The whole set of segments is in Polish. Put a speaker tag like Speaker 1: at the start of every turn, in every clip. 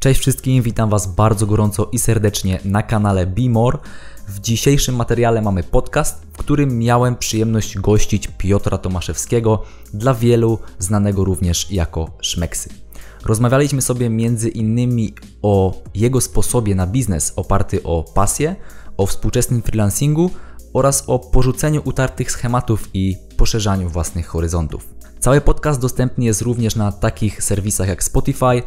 Speaker 1: Cześć wszystkim, witam Was bardzo gorąco i serdecznie na kanale Be More. W dzisiejszym materiale mamy podcast, w którym miałem przyjemność gościć Piotra Tomaszewskiego, dla wielu znanego również jako Szmeksy. Rozmawialiśmy sobie między innymi o jego sposobie na biznes oparty o pasję, o współczesnym freelancingu oraz o porzuceniu utartych schematów i poszerzaniu własnych horyzontów. Cały podcast dostępny jest również na takich serwisach jak Spotify,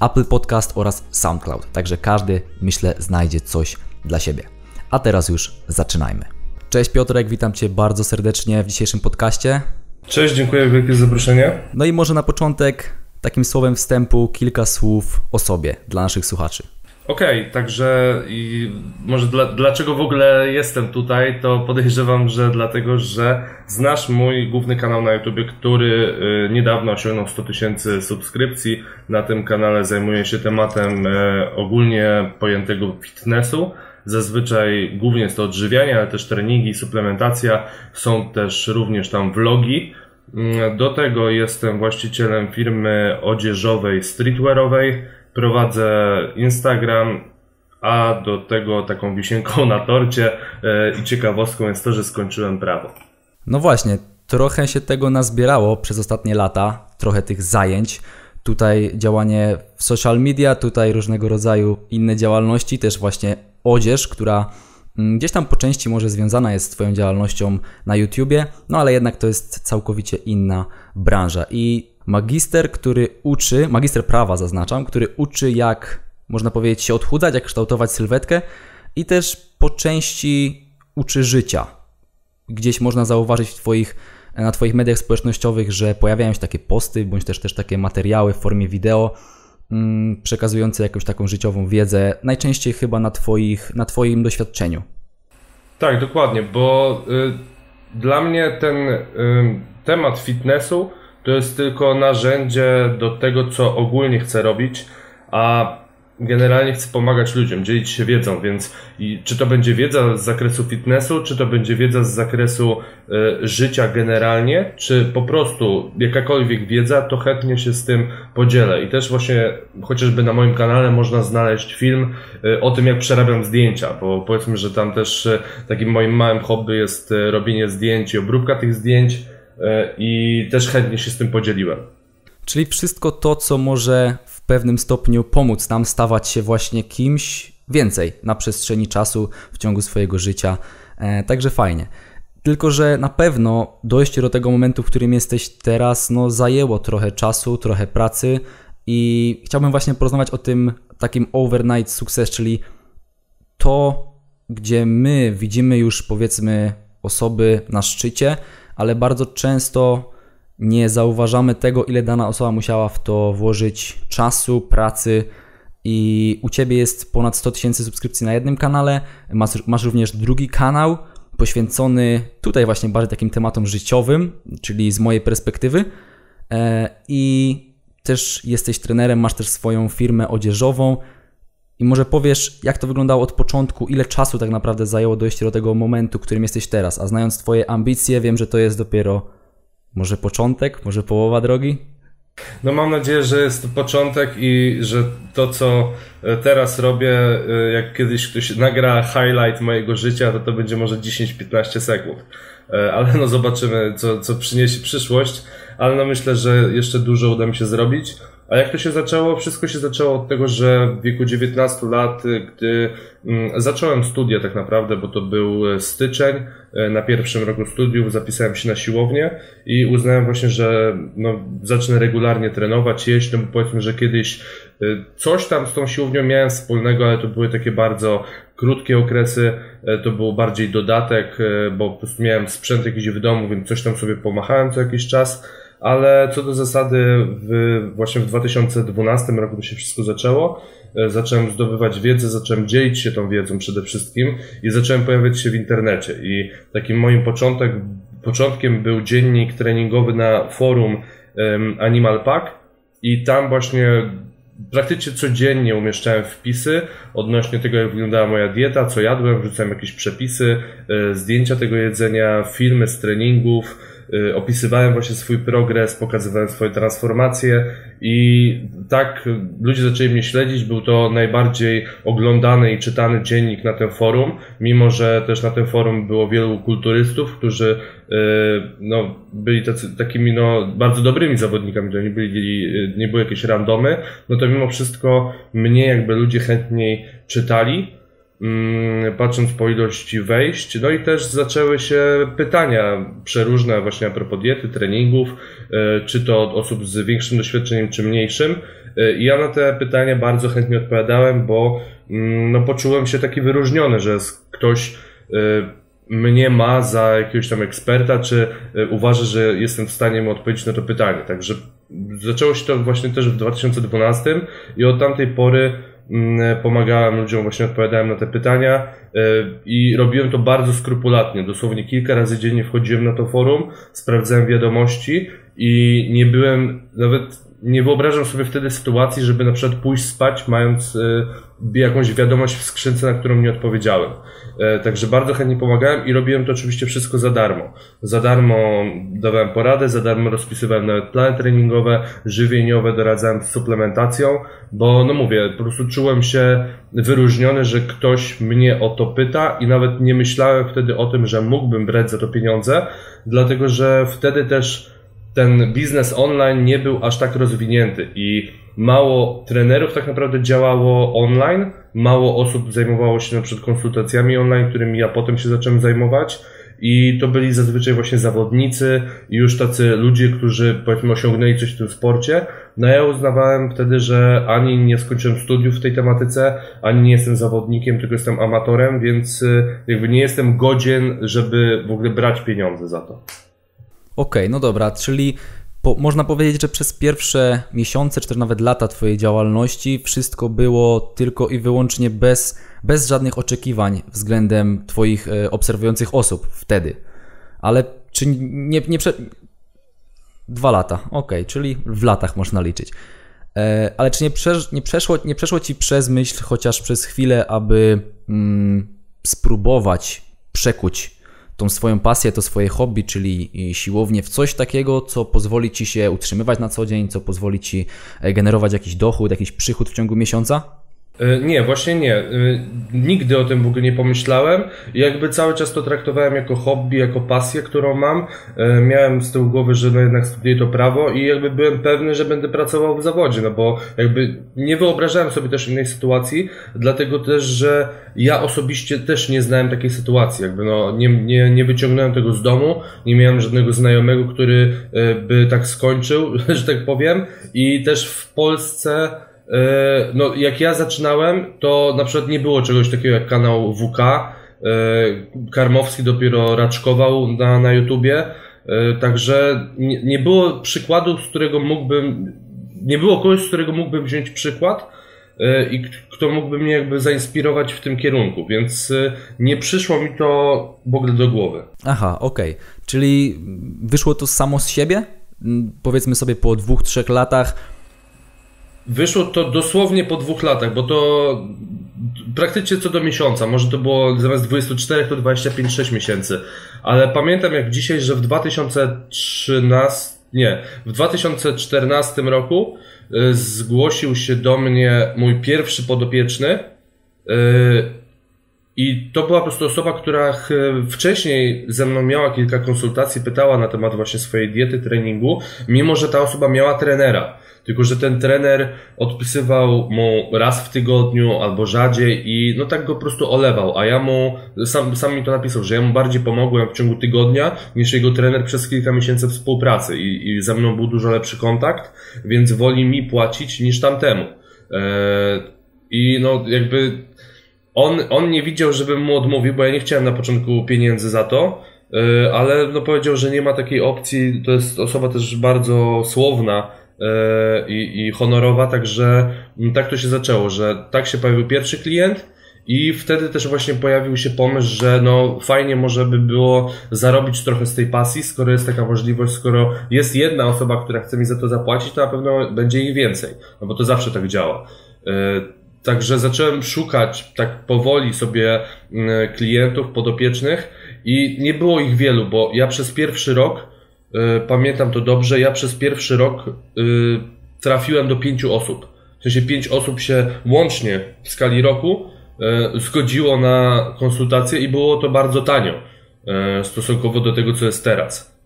Speaker 1: Apple Podcast oraz SoundCloud, także każdy, myślę, znajdzie coś dla siebie. A teraz już zaczynajmy. Cześć Piotrek, witam Cię bardzo serdecznie w dzisiejszym podcaście.
Speaker 2: Cześć, dziękuję wielkie za zaproszenie.
Speaker 1: No i może na początek, takim słowem wstępu, kilka słów o sobie dla naszych słuchaczy.
Speaker 2: Okej, okay, także i może dla, dlaczego w ogóle jestem tutaj, to podejrzewam, że dlatego, że znasz mój główny kanał na YouTube, który y, niedawno osiągnął 100 tysięcy subskrypcji. Na tym kanale zajmuję się tematem y, ogólnie pojętego fitnessu. Zazwyczaj głównie jest to odżywianie, ale też treningi, suplementacja. Są też również tam vlogi. Mm, do tego jestem właścicielem firmy odzieżowej streetwearowej prowadzę Instagram, a do tego taką wisienką na torcie e, i ciekawostką jest to, że skończyłem prawo.
Speaker 1: No właśnie, trochę się tego nazbierało przez ostatnie lata, trochę tych zajęć. Tutaj działanie w social media, tutaj różnego rodzaju inne działalności, też właśnie odzież, która mm, gdzieś tam po części może związana jest z Twoją działalnością na YouTubie, no ale jednak to jest całkowicie inna branża. I magister, który uczy, magister prawa zaznaczam, który uczy jak, można powiedzieć, się odchudzać, jak kształtować sylwetkę i też po części uczy życia. Gdzieś można zauważyć w twoich, na Twoich mediach społecznościowych, że pojawiają się takie posty, bądź też, też takie materiały w formie wideo, mm, przekazujące jakąś taką życiową wiedzę, najczęściej chyba na, twoich, na Twoim doświadczeniu.
Speaker 2: Tak, dokładnie, bo y, dla mnie ten y, temat fitnessu to jest tylko narzędzie do tego, co ogólnie chcę robić, a generalnie chcę pomagać ludziom, dzielić się wiedzą, więc i czy to będzie wiedza z zakresu fitnessu, czy to będzie wiedza z zakresu y, życia generalnie, czy po prostu jakakolwiek wiedza, to chętnie się z tym podzielę. I też właśnie chociażby na moim kanale można znaleźć film y, o tym, jak przerabiam zdjęcia, bo powiedzmy, że tam też y, takim moim małym hobby jest robienie zdjęć i obróbka tych zdjęć i też chętnie się z tym podzieliłem.
Speaker 1: Czyli wszystko to, co może w pewnym stopniu pomóc nam stawać się właśnie kimś więcej na przestrzeni czasu w ciągu swojego życia. E, także fajnie. Tylko, że na pewno dojście do tego momentu, w którym jesteś teraz, no zajęło trochę czasu, trochę pracy i chciałbym właśnie porozmawiać o tym takim overnight success, czyli to, gdzie my widzimy już powiedzmy osoby na szczycie, ale bardzo często nie zauważamy tego, ile dana osoba musiała w to włożyć czasu, pracy. I u ciebie jest ponad 100 tysięcy subskrypcji na jednym kanale, masz, masz również drugi kanał poświęcony tutaj właśnie bardziej takim tematom życiowym, czyli z mojej perspektywy. E, I też jesteś trenerem, masz też swoją firmę odzieżową. I może powiesz, jak to wyglądało od początku, ile czasu tak naprawdę zajęło dojście do tego momentu, którym jesteś teraz. A znając Twoje ambicje, wiem, że to jest dopiero może początek, może połowa drogi.
Speaker 2: No mam nadzieję, że jest to początek i że to, co e, teraz robię, e, jak kiedyś ktoś nagra highlight mojego życia, to to będzie może 10-15 sekund. E, ale no zobaczymy, co, co przyniesie przyszłość. Ale no myślę, że jeszcze dużo uda mi się zrobić. A jak to się zaczęło? Wszystko się zaczęło od tego, że w wieku 19 lat, y, gdy mm, zacząłem studia tak naprawdę, bo to był e, styczeń, e, na pierwszym roku studiów zapisałem się na siłownię i uznałem właśnie, że no, zacznę regularnie trenować, jeść, no bo powiedzmy, że kiedyś e, coś tam z tą siłownią miałem wspólnego, ale to były takie bardzo krótkie okresy, to był bardziej dodatek, bo po prostu miałem sprzęt jakiś w domu, więc coś tam sobie pomachałem co jakiś czas ale co do zasady w, właśnie w 2012 roku to się wszystko zaczęło. E, zacząłem zdobywać wiedzę, zacząłem dzielić się tą wiedzą przede wszystkim i zacząłem pojawiać się w internecie. I takim moim początek, początkiem był dziennik treningowy na forum um, Animal Pack i tam właśnie praktycznie codziennie umieszczałem wpisy odnośnie tego, jak wyglądała moja dieta, co jadłem, wrzucałem jakieś przepisy, e, zdjęcia tego jedzenia, filmy z treningów, opisywałem właśnie swój progres, pokazywałem swoje transformacje i tak ludzie zaczęli mnie śledzić. Był to najbardziej oglądany i czytany dziennik na tym forum, mimo że też na tym forum było wielu kulturystów, którzy y, no, byli tacy, takimi no, bardzo dobrymi zawodnikami, to nie, byli, nie były jakieś randomy, no to mimo wszystko mnie jakby ludzie chętniej czytali patrząc po ilości wejść. No i też zaczęły się pytania przeróżne właśnie a propos diety, treningów, e, czy to od osób z większym doświadczeniem, czy mniejszym. E, I ja na te pytania bardzo chętnie odpowiadałem, bo mm, no, poczułem się taki wyróżniony, że ktoś e, mnie ma za jakiegoś tam eksperta, czy uważa, że jestem w stanie mu odpowiedzieć na to pytanie. Także zaczęło się to właśnie też w 2012 i od tamtej pory Mm, pomagałem ludziom, właśnie odpowiadałem na te pytania e, i robiłem to bardzo skrupulatnie. Dosłownie kilka razy dziennie wchodziłem na to forum, sprawdzałem wiadomości i nie byłem, nawet nie wyobrażam sobie wtedy sytuacji, żeby na przykład pójść spać, mając e, jakąś wiadomość w skrzynce, na którą nie odpowiedziałem. E, także bardzo chętnie pomagałem i robiłem to oczywiście wszystko za darmo. Za darmo dawałem poradę, za darmo rozpisywałem nawet plany treningowe, żywieniowe, doradzałem z suplementacją, bo no mówię, po prostu czułem się wyróżniony, że ktoś mnie o to pyta i nawet nie myślałem wtedy o tym, że mógłbym brać za to pieniądze, dlatego że wtedy też ten biznes online nie był aż tak rozwinięty i mało trenerów tak naprawdę działało online, mało osób zajmowało się na przykład konsultacjami online, którymi ja potem się zacząłem zajmować. I to byli zazwyczaj właśnie zawodnicy i już tacy ludzie, którzy powiedzmy osiągnęli coś w tym sporcie. No ja uznawałem wtedy, że ani nie skończyłem studiów w tej tematyce, ani nie jestem zawodnikiem, tylko jestem amatorem, więc y, jakby nie jestem godzien, żeby w ogóle brać pieniądze za to. Okej,
Speaker 1: okay, no dobra, czyli po, można powiedzieć, że przez pierwsze miesiące, czy też nawet lata Twojej działalności wszystko było tylko i wyłącznie bez, bez żadnych oczekiwań względem Twoich e, obserwujących osób wtedy. Ale czy nie, nie prze... Dwa lata, ok, czyli w latach można liczyć. E, ale czy nie, przesz, nie, przeszło, nie przeszło Ci przez myśl chociaż przez chwilę, aby mm, spróbować przekuć tą swoją pasję, to swoje hobby, czyli siłownię, w coś takiego, co pozwoli ci się utrzymywać na co dzień, co pozwoli ci e, generować jakiś dochód, jakiś przychód w ciągu miesiąca?
Speaker 2: E, nie, właśnie nie. E, nigdy o tym w ogóle nie pomyślałem. Jakby cały czas to traktowałem jako hobby, jako pasję, którą mam. E, miałem z tyłu głowy, że no jednak studiuję to prawo i jakby byłem pewny, że będę pracował w zawodzie, no bo jakby nie wyobrażałem sobie też innej sytuacji, dlatego też, że ja osobiście też nie znałem takiej sytuacji. Jakby no nie, nie, nie wyciągnąłem tego z domu, nie miałem żadnego znajomego, który by tak skończył, że tak powiem i też w Polsce no, jak ja zaczynałem, to na przykład nie było czegoś takiego jak kanał WK. E, Karmowski dopiero raczkował na, na YouTubie. E, także nie, nie było przykładu, z którego mógłbym, nie było kogoś, z którego mógłbym wziąć przykład i kto mógłby mnie jakby zainspirować w tym kierunku, więc nie przyszło mi to w ogóle do głowy.
Speaker 1: Aha, okej. Okay. Czyli wyszło to samo z siebie? Powiedzmy sobie po dwóch, trzech latach
Speaker 2: Wyszło to dosłownie po dwóch latach, bo to praktycznie co do miesiąca. Może to było zamiast 24 to 25-6 miesięcy. Ale pamiętam jak dzisiaj, że w 2013, nie, w 2014 roku y, zgłosił się do mnie mój pierwszy podopieczny. Y, I to była po prostu osoba, która wcześniej ze mną miała kilka konsultacji, pytała na temat właśnie swojej diety, treningu, mimo że ta osoba miała trenera. Tylko, że ten trener odpisywał mu raz w tygodniu albo rzadziej i no tak go po prostu olewał, a ja mu, sam, sam mi to napisał, że ja mu bardziej pomogłem w ciągu tygodnia niż jego trener przez kilka miesięcy współpracy i, i ze mną był dużo lepszy kontakt, więc woli mi płacić niż tamtemu. Eee, I no jakby on, on nie widział, żebym mu odmówił, bo ja nie chciałem na początku pieniędzy za to, e, ale no powiedział, że nie ma takiej opcji. To jest osoba też bardzo słowna, i, i honorowa, także mm, tak to się zaczęło, że tak się pojawił pierwszy klient i wtedy też właśnie pojawił się pomysł, że no fajnie może by było zarobić trochę z tej pasji, skoro jest taka możliwość, skoro jest jedna osoba, która chce mi za to zapłacić, to na pewno będzie ich więcej, no bo to zawsze tak działa. E, także zacząłem szukać tak powoli sobie mm, klientów podopiecznych i nie było ich wielu, bo ja przez pierwszy rok pamiętam to dobrze, ja przez pierwszy rok trafiłem do pięciu osób. W sensie pięć osób się łącznie w skali roku zgodziło na konsultację i było to bardzo tanio stosunkowo do tego, co jest teraz.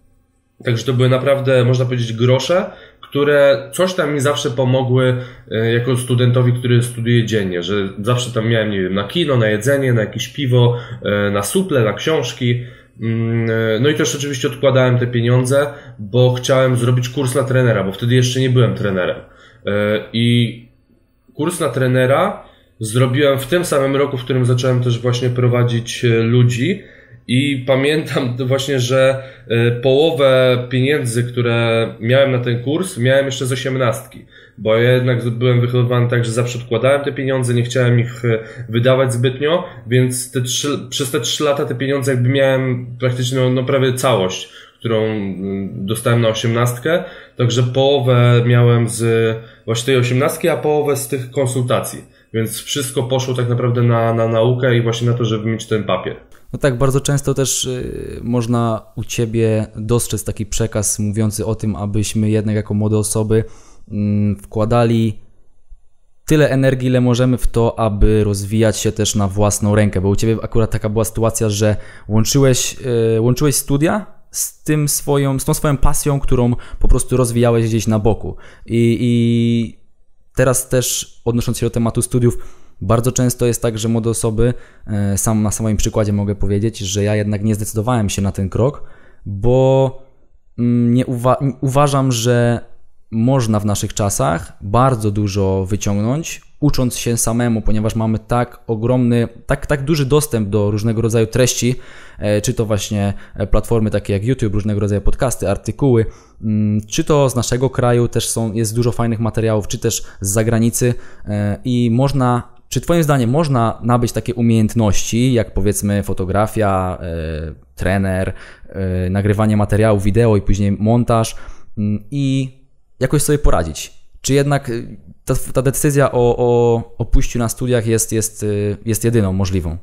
Speaker 2: Także to były naprawdę, można powiedzieć, grosze, które coś tam mi zawsze pomogły e, jako studentowi, który studiuje dziennie, że zawsze tam miałem, nie wiem, na kino, na jedzenie, na jakieś piwo, e, na suple, na książki. Mm, e, no i też oczywiście odkładałem te pieniądze, bo chciałem zrobić kurs na trenera, bo wtedy jeszcze nie byłem trenerem. I kurs na trenera zrobiłem w tym samym roku, w którym zacząłem też właśnie prowadzić ludzi i pamiętam właśnie, że e, połowę pieniędzy, które miałem na ten kurs, miałem jeszcze z osiemnastki. Bo ja jednak byłem wychowywany tak, że zawsze odkładałem te pieniądze, nie chciałem ich e, wydawać zbytnio, więc te przez te trzy lata te pieniądze jakby miałem praktycznie no, no prawie całość, którą dostałem na osiemnastkę. Także połowę miałem z właśnie tej osiemnastki, a połowę z tych konsultacji. Więc wszystko poszło tak naprawdę na, na naukę i właśnie na to, żeby mieć ten papier.
Speaker 1: No tak, bardzo często też y, można u Ciebie dostrzec taki przekaz mówiący o tym, abyśmy jednak jako młode osoby mm, wkładali tyle energii, ile możemy w to, aby rozwijać się też na własną rękę, bo u Ciebie akurat taka była sytuacja, że łączyłeś, y, łączyłeś studia z, tym swoją, z tą swoją pasją, którą po prostu rozwijałeś gdzieś na boku. I, i teraz też odnosząc się do tematu studiów, bardzo często jest tak, że młode osoby, e, sam na samym przykładzie mogę powiedzieć, że ja jednak nie zdecydowałem się na ten krok, bo mm, nie uwa- uważam, że można w naszych czasach bardzo dużo wyciągnąć, ucząc się samemu, ponieważ mamy tak ogromny, tak, tak duży dostęp do różnego rodzaju treści, e, czy to właśnie e, platformy takie jak YouTube, różnego rodzaju podcasty, artykuły, mm, czy to z naszego kraju też są, jest dużo fajnych materiałów, czy też z zagranicy i można czy Twoim zdaniem można nabyć takie umiejętności, jak powiedzmy fotografia, y, trener, y, nagrywanie materiału wideo i później montaż y, i jakoś sobie poradzić? Czy jednak ta, ta decyzja o, o, o pójściu na studiach jest, jest, jest jedyną możliwą?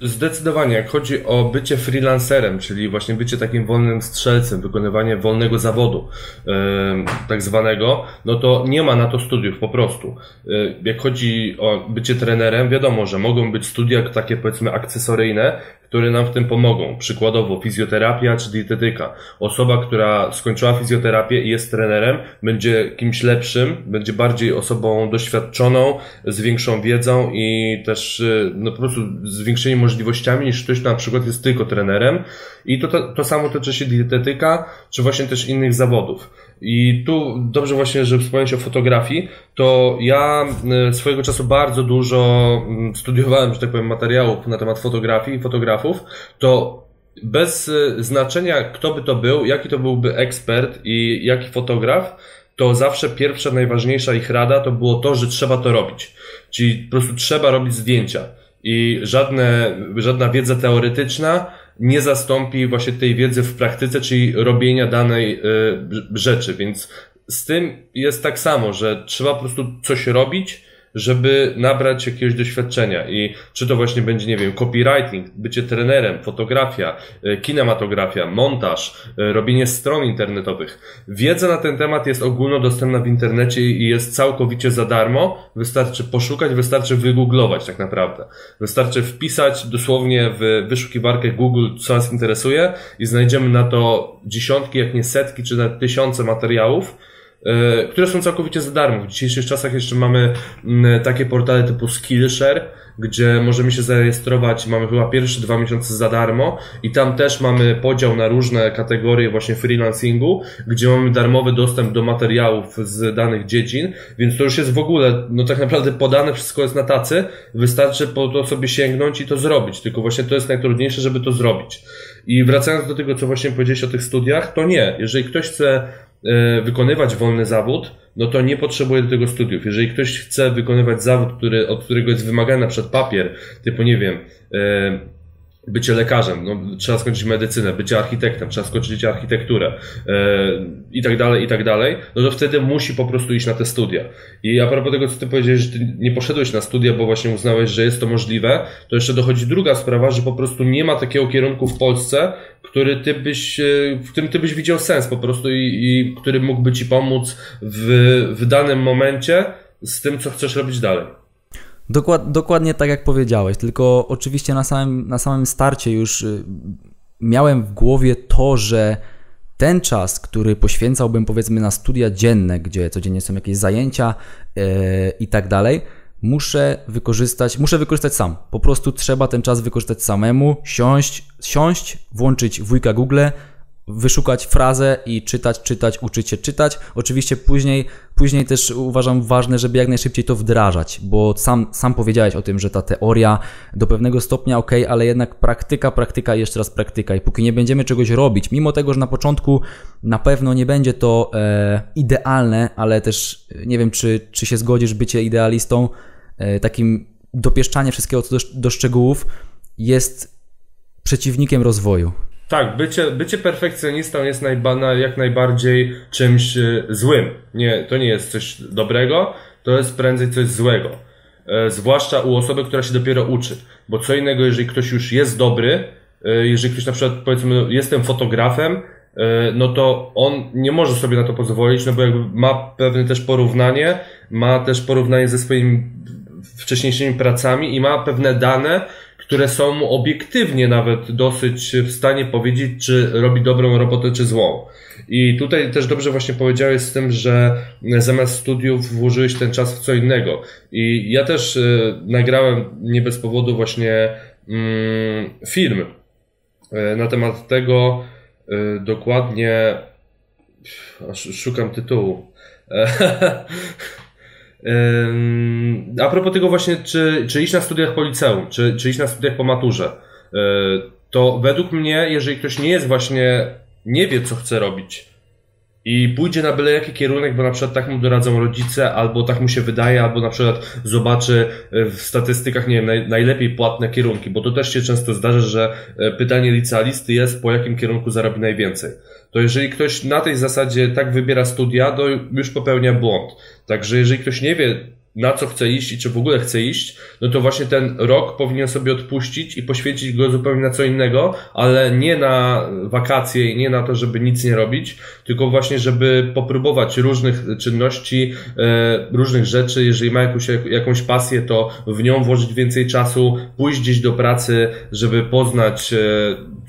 Speaker 2: Zdecydowanie, jak chodzi o bycie freelancerem, czyli właśnie bycie takim wolnym strzelcem, wykonywanie wolnego zawodu, tak zwanego, no to nie ma na to studiów po prostu. Yy, jak chodzi o bycie trenerem, wiadomo, że mogą być studia takie powiedzmy akcesoryjne, które nam w tym pomogą. Przykładowo fizjoterapia czy dietetyka. Osoba, która skończyła fizjoterapię i jest trenerem, będzie kimś lepszym, będzie bardziej osobą doświadczoną, z większą wiedzą i też y, no, po prostu z większymi możliwościami niż ktoś, kto na przykład jest tylko trenerem. I to, to, to samo tyczy się dietetyka, czy właśnie też innych zawodów. I tu dobrze właśnie, że wspomniałeś o fotografii, to ja e, swojego czasu bardzo dużo mm, studiowałem, że tak powiem, materiałów na temat fotografii i fotografów, to bez e, znaczenia kto by to był, jaki to byłby ekspert i jaki fotograf, to zawsze pierwsza, najważniejsza ich rada to było to, że trzeba to robić. Czyli po prostu trzeba robić zdjęcia. I żadne, żadna wiedza teoretyczna nie zastąpi właśnie tej wiedzy w praktyce, czyli robienia danej y, rzeczy. Więc z tym jest tak samo, że trzeba po prostu coś robić, żeby nabrać jakiegoś doświadczenia. I czy to właśnie będzie, nie wiem, copywriting, bycie trenerem, fotografia, e, kinematografia, montaż, e, robienie stron internetowych. Wiedza na ten temat jest ogólnodostępna w internecie i jest całkowicie za darmo. Wystarczy poszukać, wystarczy wygooglować tak naprawdę. Wystarczy wpisać dosłownie w wyszukiwarkę Google, co nas interesuje i znajdziemy na to dziesiątki, jak nie setki, czy nawet tysiące materiałów, które są całkowicie za darmo. W dzisiejszych czasach jeszcze mamy mm, takie portale typu Skillshare, gdzie możemy się zarejestrować, mamy chyba pierwsze dwa miesiące za darmo i tam też mamy podział na różne kategorie właśnie freelancingu, gdzie mamy darmowy dostęp do materiałów z danych dziedzin, więc to już jest w ogóle, no tak naprawdę podane, wszystko jest na tacy, wystarczy po to sobie sięgnąć i to zrobić, tylko właśnie to jest najtrudniejsze, żeby to zrobić. I wracając do tego, co właśnie powiedziałeś o tych studiach, to nie. Jeżeli ktoś chce E, wykonywać wolny zawód, no to nie potrzebuje do tego studiów. Jeżeli ktoś chce wykonywać zawód, który, od którego jest wymagany na przykład papier, typu nie wiem, e, bycie lekarzem, no, trzeba skończyć medycynę, bycie architektem, trzeba skończyć architekturę yy, i tak dalej, i tak dalej, no to wtedy musi po prostu iść na te studia. I a propos tego, co ty powiedziałeś, że ty nie poszedłeś na studia, bo właśnie uznałeś, że jest to możliwe, to jeszcze dochodzi druga sprawa, że po prostu nie ma takiego kierunku w Polsce, który ty byś, e, w którym ty byś widział sens po prostu i, i który mógłby ci pomóc w, w danym momencie z tym, co chcesz robić dalej.
Speaker 1: Dokład, dokładnie tak jak powiedziałeś, tylko oczywiście na samym, na samym starcie już y, miałem w głowie to, że ten czas, który poświęcałbym powiedzmy na studia dzienne, gdzie codziennie są jakieś zajęcia yy, i tak dalej, muszę wykorzystać, muszę wykorzystać sam. Po prostu trzeba ten czas wykorzystać samemu, siąść, siąść włączyć wujka Google, wyszukać frazę i czytać, czytać, uczyć się czytać. Oczywiście później, później też uważam ważne, żeby jak najszybciej to wdrażać, bo sam, sam powiedziałeś o tym, że ta teoria do pewnego stopnia ok, ale jednak praktyka, praktyka jeszcze raz praktyka. I póki nie będziemy czegoś robić, mimo tego, że na początku na pewno nie będzie to e, idealne, ale też nie wiem, czy, czy się zgodzisz, bycie idealistą, e, takim dopieszczanie wszystkiego do, do szczegółów jest przeciwnikiem rozwoju.
Speaker 2: Tak, bycie, bycie perfekcjonistą jest najba, jak najbardziej czymś e, złym. Nie, to nie jest coś dobrego, to jest prędzej coś złego. E, zwłaszcza u osoby, która się dopiero uczy. Bo co innego, jeżeli ktoś już jest dobry, e, jeżeli ktoś na przykład, powiedzmy, jestem fotografem, e, no to on nie może sobie na to pozwolić, no bo jakby ma pewne też porównanie, ma też porównanie ze swoimi wcześniejszymi pracami i ma pewne dane, które są obiektywnie nawet dosyć w stanie powiedzieć, czy robi dobrą robotę, czy złą. I tutaj też dobrze właśnie powiedziałeś z tym, że zamiast studiów włożyłeś ten czas w co innego. I ja też y, nagrałem nie bez powodu właśnie mm, film y, na temat tego y, dokładnie. Szukam tytułu. A propos tego właśnie, czy, czy iść na studiach po liceum, czy, czy iść na studiach po maturze, e, to według mnie, jeżeli ktoś nie jest właśnie, nie wie co chce robić i pójdzie na byle jaki kierunek, bo na przykład tak mu doradzą rodzice, albo tak mu się wydaje, albo na przykład zobaczy w statystykach, nie wiem, naj, najlepiej płatne kierunki, bo to też się często zdarza, że e, pytanie licealisty jest, po jakim kierunku zarobi najwięcej to jeżeli ktoś na tej zasadzie tak wybiera studia, to już popełnia błąd. Także jeżeli ktoś nie wie, na co chce iść i czy w ogóle chce iść, no to właśnie ten rok powinien sobie odpuścić i poświęcić go zupełnie na co innego, ale nie na wakacje i nie na to, żeby nic nie robić, tylko właśnie, żeby popróbować różnych czynności, e, różnych rzeczy. Jeżeli ma jakąś, jakąś pasję, to w nią włożyć więcej czasu, pójść gdzieś do pracy, żeby poznać e,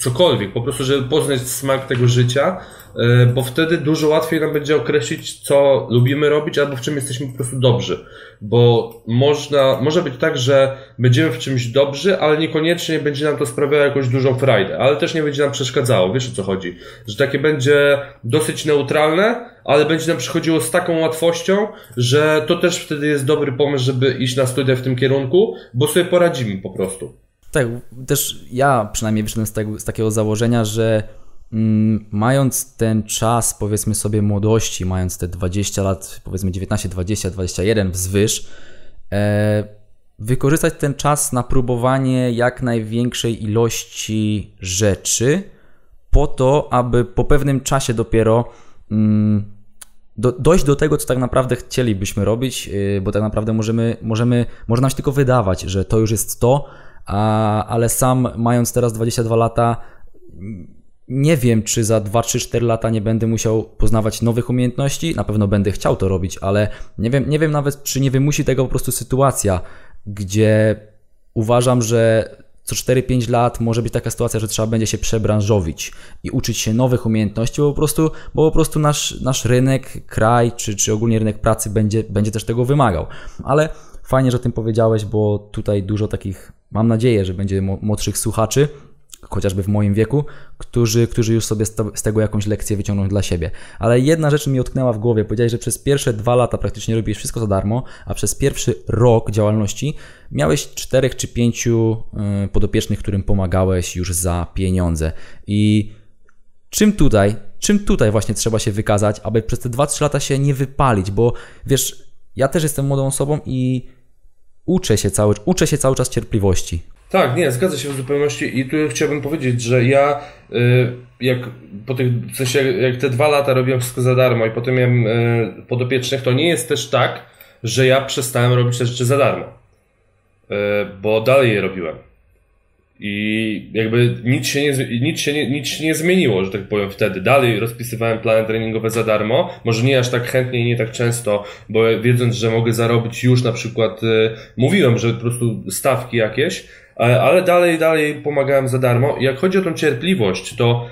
Speaker 2: cokolwiek, po prostu, żeby poznać smak tego życia E, bo wtedy dużo łatwiej nam będzie określić, co lubimy robić, albo w czym jesteśmy po prostu dobrzy. Bo można, może być tak, że będziemy w czymś dobrzy, ale niekoniecznie będzie nam to sprawiało jakąś dużą frajdę, ale też nie będzie nam przeszkadzało, wiesz o co chodzi. Że takie będzie dosyć neutralne, ale będzie nam przychodziło z taką łatwością, że to też wtedy jest dobry pomysł, żeby iść na studia w tym kierunku, bo sobie poradzimy po prostu.
Speaker 1: Tak, też ja przynajmniej wyszedłem z, z takiego założenia, że Mm, mając ten czas, powiedzmy sobie, młodości, mając te 20 lat, powiedzmy 19, 20, 21 wzwyż, e, wykorzystać ten czas na próbowanie jak największej ilości rzeczy, po to, aby po pewnym czasie dopiero mm, do, dojść do tego, co tak naprawdę chcielibyśmy robić, yy, bo tak naprawdę możemy, możemy, można nam się tylko wydawać, że to już jest to, a, ale sam mając teraz 22 lata, nie wiem, czy za 2, 3, 4 lata nie będę musiał poznawać nowych umiejętności. Na pewno będę chciał to robić, ale nie wiem, nie wiem nawet, czy nie wymusi tego po prostu sytuacja, gdzie uważam, że co 4-5 lat może być taka sytuacja, że trzeba będzie się przebranżowić i uczyć się nowych umiejętności, bo po prostu, bo po prostu nasz, nasz rynek, kraj, czy, czy ogólnie rynek pracy będzie, będzie też tego wymagał. Ale fajnie, że o tym powiedziałeś, bo tutaj dużo takich, mam nadzieję, że będzie młodszych słuchaczy, chociażby w moim wieku, którzy, którzy już sobie z tego jakąś lekcję wyciągną dla siebie. Ale jedna rzecz mi utknęła w głowie. Powiedziałeś, że przez pierwsze dwa lata praktycznie robisz wszystko za darmo, a przez pierwszy rok działalności miałeś czterech czy pięciu y, podopiecznych, którym pomagałeś już za pieniądze. I czym tutaj, czym tutaj właśnie trzeba się wykazać, aby przez te 2-3 lata się nie wypalić, bo wiesz, ja też jestem młodą osobą i uczę się cały, uczę się cały czas cierpliwości.
Speaker 2: Tak, nie, zgadza się w zupełności i tu chciałbym powiedzieć, że ja y, jak po tych, w sensie jak te dwa lata robiłem wszystko za darmo i potem miałem y, podopiecznych, to nie jest też tak, że ja przestałem robić te rzeczy za darmo. Y, bo dalej je robiłem. I jakby nic się, nie, nic, się nie, nic się nie zmieniło, że tak powiem wtedy. Dalej rozpisywałem plany treningowe za darmo. Może nie aż tak chętnie i nie tak często, bo wiedząc, że mogę zarobić już na przykład, y, mówiłem, że po prostu stawki jakieś, ale, ale dalej, dalej pomagałem za darmo. Jak chodzi o tą cierpliwość, to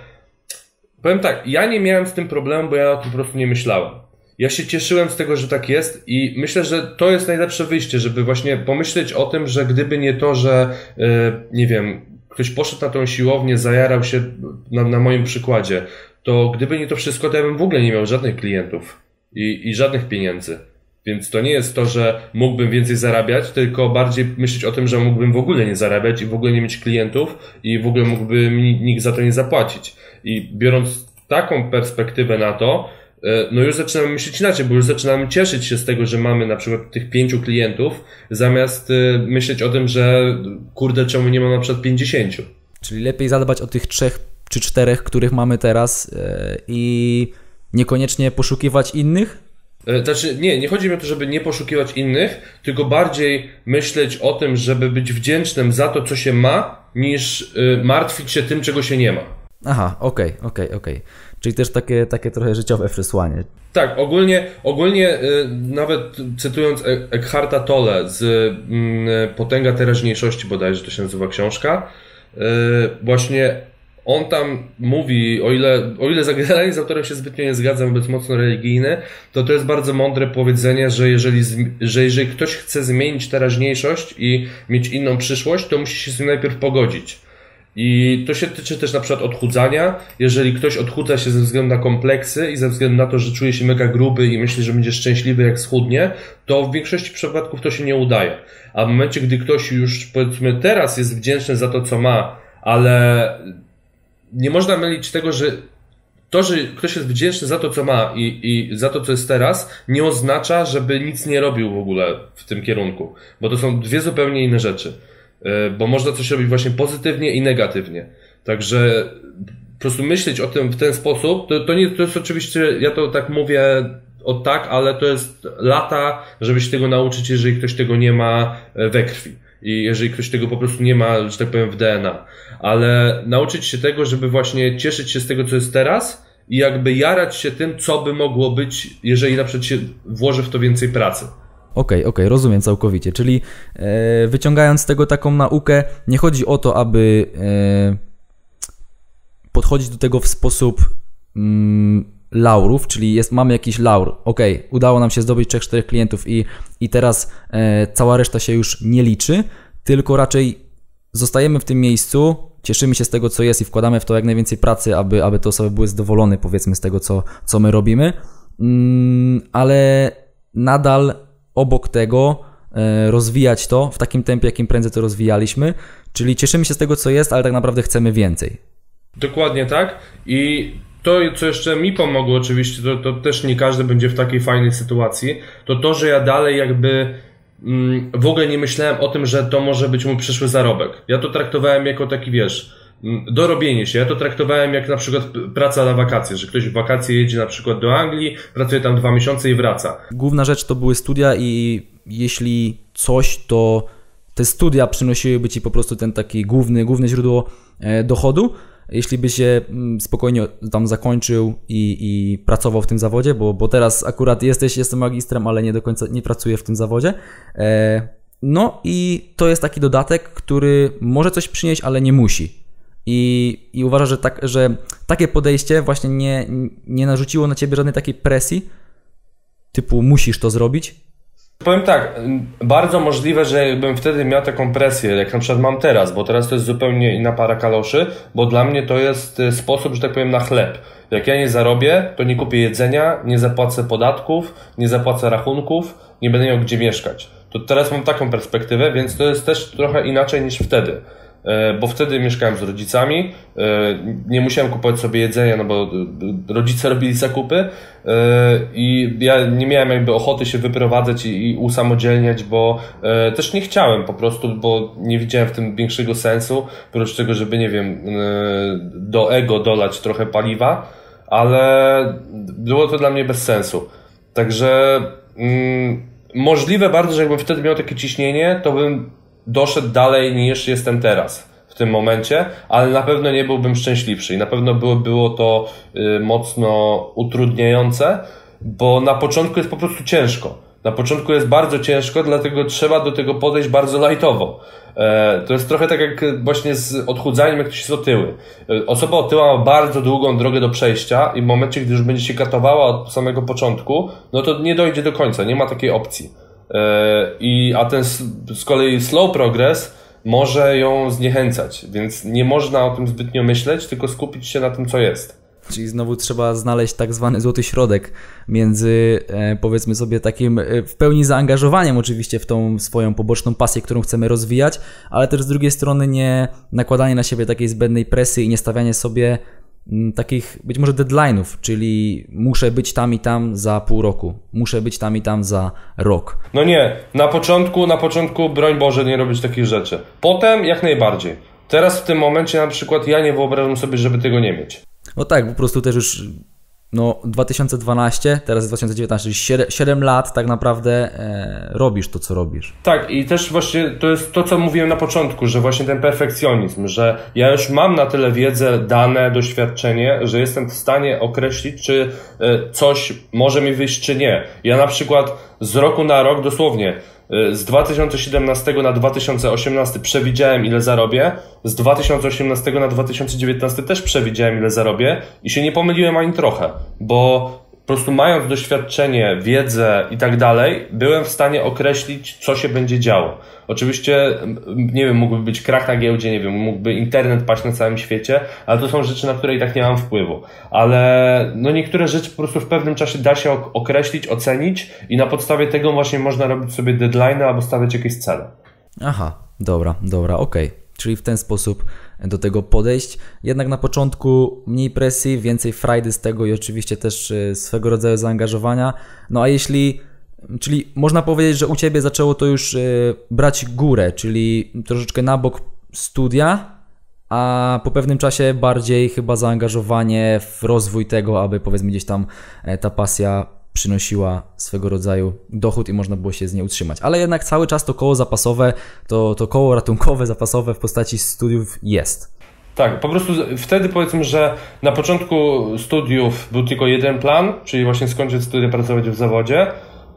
Speaker 2: powiem tak, ja nie miałem z tym problemu, bo ja o tym po prostu nie myślałem. Ja się cieszyłem z tego, że tak jest i myślę, że to jest najlepsze wyjście, żeby właśnie pomyśleć o tym, że gdyby nie to, że yy, nie wiem, ktoś poszedł na tą siłownię, zajarał się na, na moim przykładzie, to gdyby nie to wszystko, to ja bym w ogóle nie miał żadnych klientów i, i żadnych pieniędzy. Więc to nie jest to, że mógłbym więcej zarabiać, tylko bardziej myśleć o tym, że mógłbym w ogóle nie zarabiać i w ogóle nie mieć klientów i w ogóle mógłby mi nikt za to nie zapłacić. I biorąc taką perspektywę na to, e, no już zaczynamy myśleć inaczej, bo już zaczynamy cieszyć się z tego, że mamy na przykład tych pięciu klientów, zamiast e, myśleć o tym, że kurde, czemu nie mam na przykład pięćdziesięciu.
Speaker 1: Czyli lepiej zadbać o tych trzech czy czterech, których mamy teraz e, i niekoniecznie poszukiwać innych,
Speaker 2: E, znaczy, nie, nie chodzi mi o to, żeby nie poszukiwać innych, tylko bardziej myśleć o tym, żeby być wdzięcznym za to, co się ma, niż martwić się tym, czego się nie ma.
Speaker 1: Aha, okej, okay, okej, okay, okej. Okay. Czyli też takie, takie trochę życiowe przesłanie.
Speaker 2: Tak, ogólnie, ogólnie y, nawet cytując e Eckharta Tolle z y, Potęga teraźniejszości bodajże to się nazywa książka, y, właśnie on tam mówi, o ile, o ile generalnie z autorem się zbytnio nie zgadzam, jest mocno religijny, to to jest bardzo mądre powiedzenie, że jeżeli, że jeżeli ktoś chce zmienić teraźniejszość i mieć inną przyszłość, to musi się z tym najpierw pogodzić. I to się tyczy też na przykład odchudzania. Jeżeli ktoś odchudza się ze względu na kompleksy i ze względu na to, że czuje się mega gruby i myśli, że będzie szczęśliwy jak schudnie, to w większości przypadków to się nie udaje. A w momencie, gdy ktoś już powiedzmy teraz jest wdzięczny za to, co ma, ale nie można mylić tego, że to, że ktoś jest wdzięczny za to, co ma i, i za to, co jest teraz, nie oznacza, żeby nic nie robił w ogóle w tym kierunku. Bo to są dwie zupełnie inne rzeczy. E, bo można coś robić właśnie pozytywnie i negatywnie. Także po prostu myśleć o tym w ten sposób, to, to nie, to jest oczywiście, ja to tak mówię o tak, ale to jest lata, żeby się tego nauczyć, jeżeli ktoś tego nie ma e, we krwi. I jeżeli ktoś tego po prostu nie ma, że tak powiem, w DNA. Ale nauczyć się tego, żeby właśnie cieszyć się z tego, co jest teraz i jakby jarać się tym, co by mogło być, jeżeli na przykład się włoży w to więcej pracy.
Speaker 1: Okej, okay, okej, okay, rozumiem całkowicie. Czyli e, wyciągając z tego taką naukę, nie chodzi o to, aby e, podchodzić do tego w sposób mm, laurów, czyli jest, mamy jakiś laur, ok, udało nam się zdobyć 3-4 klientów i, i teraz e, cała reszta się już nie liczy, tylko raczej zostajemy w tym miejscu, cieszymy się z tego, co jest i wkładamy w to jak najwięcej pracy, aby, aby te osoby były zadowolone, powiedzmy, z tego, co, co my robimy, mm, ale nadal obok tego e, rozwijać to w takim tempie, jakim prędzej to rozwijaliśmy, czyli cieszymy się z tego, co jest, ale tak naprawdę chcemy więcej.
Speaker 2: Dokładnie tak i to, co jeszcze mi pomogło, oczywiście, to, to też nie każdy będzie w takiej fajnej sytuacji, to to, że ja dalej jakby mm, w ogóle nie myślałem o tym, że to może być mój przyszły zarobek. Ja to traktowałem jako taki, wiesz, dorobienie się. Ja to traktowałem jak na przykład praca na wakacje, że ktoś w wakacje jedzie na przykład do Anglii, pracuje tam dwa miesiące i wraca.
Speaker 1: Główna rzecz to były studia i jeśli coś, to te studia przynosiłyby ci po prostu ten taki główny, główne źródło e, dochodu, jeśli by się spokojnie tam zakończył i, i pracował w tym zawodzie, bo, bo teraz akurat jesteś, jestem magistrem, ale nie do końca nie pracuję w tym zawodzie. E, no i to jest taki dodatek, który może coś przynieść, ale nie musi. I, i uważam, że, tak, że takie podejście właśnie nie, nie narzuciło na ciebie żadnej takiej presji, typu musisz to zrobić,
Speaker 2: Powiem tak, bardzo możliwe, że bym wtedy miał taką presję, jak na przykład mam teraz, bo teraz to jest zupełnie inna para kaloszy, bo dla mnie to jest e, sposób, że tak powiem, na chleb. Jak ja nie zarobię, to nie kupię jedzenia, nie zapłacę podatków, nie zapłacę rachunków, nie będę miał gdzie mieszkać. To teraz mam taką perspektywę, więc to jest też trochę inaczej niż wtedy. E, bo wtedy mieszkałem z rodzicami, e, nie musiałem kupować sobie jedzenia, no bo e, rodzice robili zakupy. I ja nie miałem jakby ochoty się wyprowadzać i, usamodzielniać, bo też nie chciałem po prostu, bo nie widziałem w tym większego sensu, oprócz tego, żeby nie wiem, do ego dolać trochę paliwa, ale było to dla mnie bez sensu. Także mm, możliwe bardzo, że jakbym wtedy miał takie ciśnienie, to bym doszedł dalej niż jestem teraz w tym momencie, ale na pewno nie byłbym szczęśliwszy i na pewno było, było to y, mocno utrudniające, bo na początku jest po prostu ciężko. Na początku jest bardzo ciężko, dlatego trzeba do tego podejść bardzo lightowo. E, to jest trochę tak jak właśnie z odchudzaniem, jak ktoś jest otyły. E, osoba otyła ma bardzo długą drogę do przejścia i w momencie, gdy już będzie się katowała od samego początku, no to nie dojdzie do końca, nie ma takiej opcji. E, I, a ten z kolei slow progress może ją zniechęcać, więc nie można o tym zbytnio myśleć, tylko skupić się na tym, co jest.
Speaker 1: Czyli znowu trzeba znaleźć tak zwany złoty środek między, e, powiedzmy sobie, takim e, w pełni zaangażowaniem oczywiście w tą swoją poboczną pasję, którą chcemy rozwijać, ale też z drugiej strony nie nakładanie na siebie takiej zbędnej presji i nie stawianie sobie takich być może deadline'ów, czyli muszę być tam i tam za pół roku, muszę być tam i tam za rok.
Speaker 2: No nie, na początku, na początku broń Boże nie robić takich rzeczy. Potem jak najbardziej. Teraz w tym momencie na przykład ja nie wyobrażam sobie, żeby tego nie mieć.
Speaker 1: No tak, po prostu też już no 2012, teraz jest 2019, czyli 7, 7 lat tak naprawdę e, robisz to, co robisz.
Speaker 2: Tak, i też właśnie to jest to, co mówiłem na początku, że właśnie ten perfekcjonizm, że ja już mam na tyle wiedzę, dane, doświadczenie, że jestem w stanie określić, czy e, coś może mi wyjść, czy nie. Ja na przykład z roku na rok dosłownie z 2017 na 2018 przewidziałem ile zarobię, z 2018 na 2019 też przewidziałem ile zarobię. I się nie pomyliłem ani trochę, bo prostu mając doświadczenie, wiedzę i tak dalej, byłem w stanie określić, co się będzie działo. Oczywiście, nie wiem, mógłby być krach na giełdzie, nie wiem, mógłby internet paść na całym świecie, ale to są rzeczy, na które i tak nie mam wpływu. Ale no niektóre rzeczy po prostu w pewnym czasie da się określić, ocenić i na podstawie tego właśnie można robić sobie deadline albo stawiać jakieś cele.
Speaker 1: Aha, dobra, dobra, okej. Okay. Czyli w ten sposób do tego podejść. Jednak na początku mniej presji, więcej frajdy z tego i oczywiście też e, swego rodzaju zaangażowania. No a jeśli Czyli można powiedzieć, że u Ciebie zaczęło to już e, brać górę, czyli troszeczkę na bok studia, a po pewnym czasie bardziej chyba zaangażowanie w rozwój tego, aby powiedzmy gdzieś tam e, ta pasja przynosiła swego rodzaju dochód i można było się z niej utrzymać. Ale jednak cały czas to koło zapasowe, to, to koło ratunkowe, zapasowe w postaci studiów jest.
Speaker 2: Tak, po prostu wtedy powiedzmy, że na początku studiów był tylko jeden plan, czyli właśnie skończyć studia, pracować w zawodzie.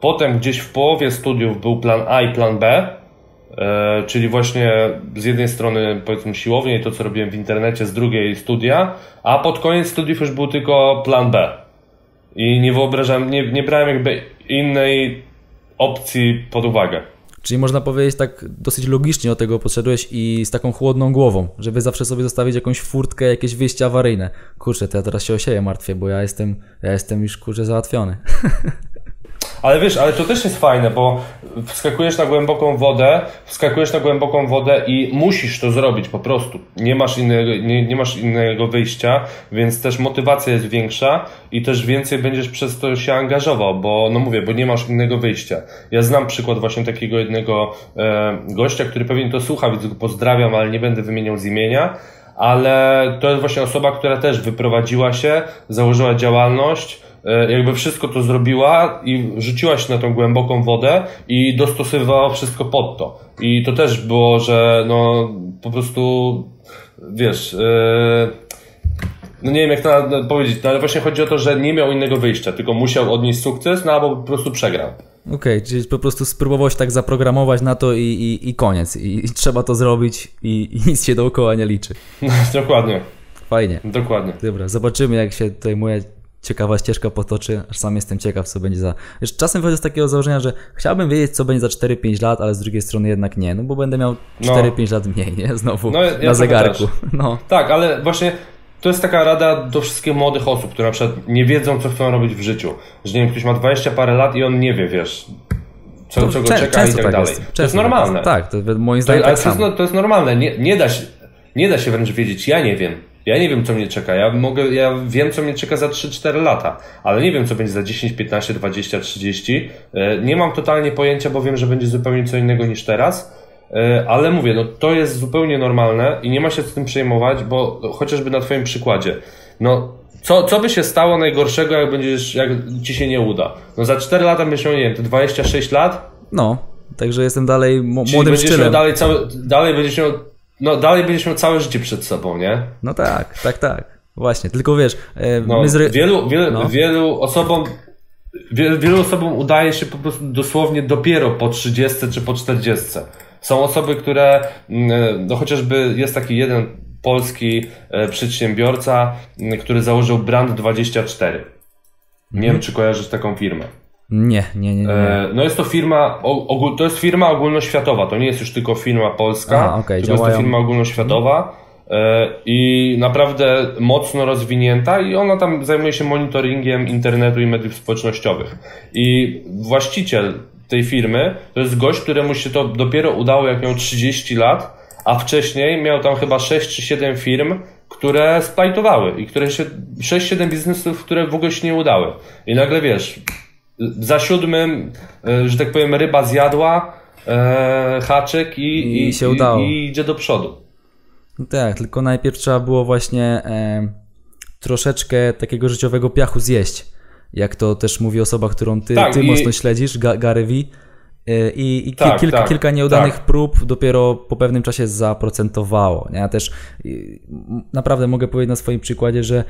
Speaker 2: Potem gdzieś w połowie studiów był plan A i plan B, e, czyli właśnie z jednej strony powiedzmy siłownie i to, co robiłem w internecie, z drugiej studia, a pod koniec studiów już był tylko plan B. I nie wyobrażam, nie, nie brałem jakby innej opcji pod uwagę.
Speaker 1: Czyli można powiedzieć tak dosyć logicznie do tego podszedłeś i z taką chłodną głową, żeby zawsze sobie zostawić jakąś furtkę, jakieś wyjście awaryjne. Kurczę, to ja teraz się o siebie martwię, bo ja jestem, ja jestem już kurczę załatwiony.
Speaker 2: Ale wiesz, ale to też jest fajne, bo wskakujesz na głęboką wodę, wskakujesz na głęboką wodę i musisz to zrobić po prostu. Nie masz innego, nie, nie masz innego wyjścia, więc też motywacja jest większa i też więcej będziesz przez to się angażował, bo no mówię, bo nie masz innego wyjścia. Ja znam przykład właśnie takiego jednego e, gościa, który pewnie to słucha, więc go pozdrawiam, ale nie będę wymieniał z imienia ale to jest właśnie osoba, która też wyprowadziła się, założyła działalność, jakby wszystko to zrobiła i rzuciła się na tą głęboką wodę i dostosowywała wszystko pod to. I to też było, że no po prostu wiesz, yy, no nie wiem jak to powiedzieć, no ale właśnie chodzi o to, że nie miał innego wyjścia, tylko musiał odnieść sukces, no albo po prostu przegrał.
Speaker 1: Okej, okay, czyli po prostu spróbował się tak zaprogramować na to i, i, i koniec. I, I, trzeba to zrobić i, i nic się dookoła nie liczy.
Speaker 2: Dokładnie.
Speaker 1: Fajnie.
Speaker 2: Dokładnie.
Speaker 1: Dobra, zobaczymy jak się tutaj moja ciekawa ścieżka potoczy, aż sam jestem ciekaw, co będzie za... Wiesz, czasem wychodzę z takiego założenia, że chciałbym wiedzieć, co będzie za 4-5 lat, ale z drugiej strony jednak nie, no bo będę miał 4-5 no. lat mniej, nie? Znowu no, ja na zegarku. No.
Speaker 2: Tak, ale właśnie to jest taka rada do wszystkich młodych osób, które na przykład nie wiedzą, co chcą robić w życiu. Że nie wiem, ktoś ma 20 parę lat i on nie wie, wiesz, co, co go czeka i tak, tak dalej. Jest. To jest normalne.
Speaker 1: Tak, to moim zdaniem to, tak
Speaker 2: to jest, to jest normalne. Nie, nie da się nie da się wręcz wiedzieć, ja nie wiem. Ja nie wiem, co mnie czeka. Ja mogę, ja wiem, co mnie czeka za 3-4 lata, ale nie wiem, co będzie za 10, 15, 20, 30. Nie mam totalnie pojęcia, bo wiem, że będzie zupełnie co innego niż teraz. E, ale mówię, no to jest zupełnie normalne i nie ma się z tym przejmować, bo chociażby na Twoim przykładzie. No, co, co by się stało najgorszego, jak będziesz, jak ci się nie uda? No za 4 lata będziesz miał, nie wiem, 26 lat?
Speaker 1: No, także jestem dalej młodym
Speaker 2: Czyli będziesz
Speaker 1: szczylem.
Speaker 2: Dalej, cały, dalej będziesz miał, no dalej będziesz miał całe życie przed sobą, nie?
Speaker 1: No tak, tak, tak. Właśnie, tylko wiesz, e,
Speaker 2: no, wielu, wielu, no. wielu osobom wielu, wielu osobom udaje się po prostu dosłownie dopiero po 30 czy po 40. Są osoby, które, mm, no chociażby jest taki jeden polski e, przedsiębiorca, mm, który założył Brand 24. Nie wiem, mhm. czy kojarzysz taką firmę.
Speaker 1: Nie, nie, nie. nie.
Speaker 2: E, no jest to firma, to jest firma ogólnoświatowa, to nie jest już tylko firma polska, Aha, okay, tylko działają. jest to firma ogólnoświatowa e, i naprawdę mocno rozwinięta i ona tam zajmuje się monitoringiem internetu i mediów społecznościowych. I właściciel tej firmy, to jest gość, któremu się to dopiero udało, jak miał 30 lat, a wcześniej miał tam chyba 6 czy 7 firm, które splajtowały i które się, 6-7 biznesów, które w ogóle się nie udały. I nagle wiesz, za siódmym, e, że tak powiem, ryba zjadła e, haczyk i,
Speaker 1: I, i się udało.
Speaker 2: I, I, idzie do przodu.
Speaker 1: No tak, tylko najpierw trzeba było właśnie e, troszeczkę takiego życiowego piachu zjeść jak to też mówi osoba, którą ty, tak, ty mocno śledzisz, Gary V. Y, I, i tak, kilka, tak, kilka nieudanych tak. prób dopiero po pewnym czasie zaprocentowało. Ja też naprawdę mogę powiedzieć na swoim przykładzie, że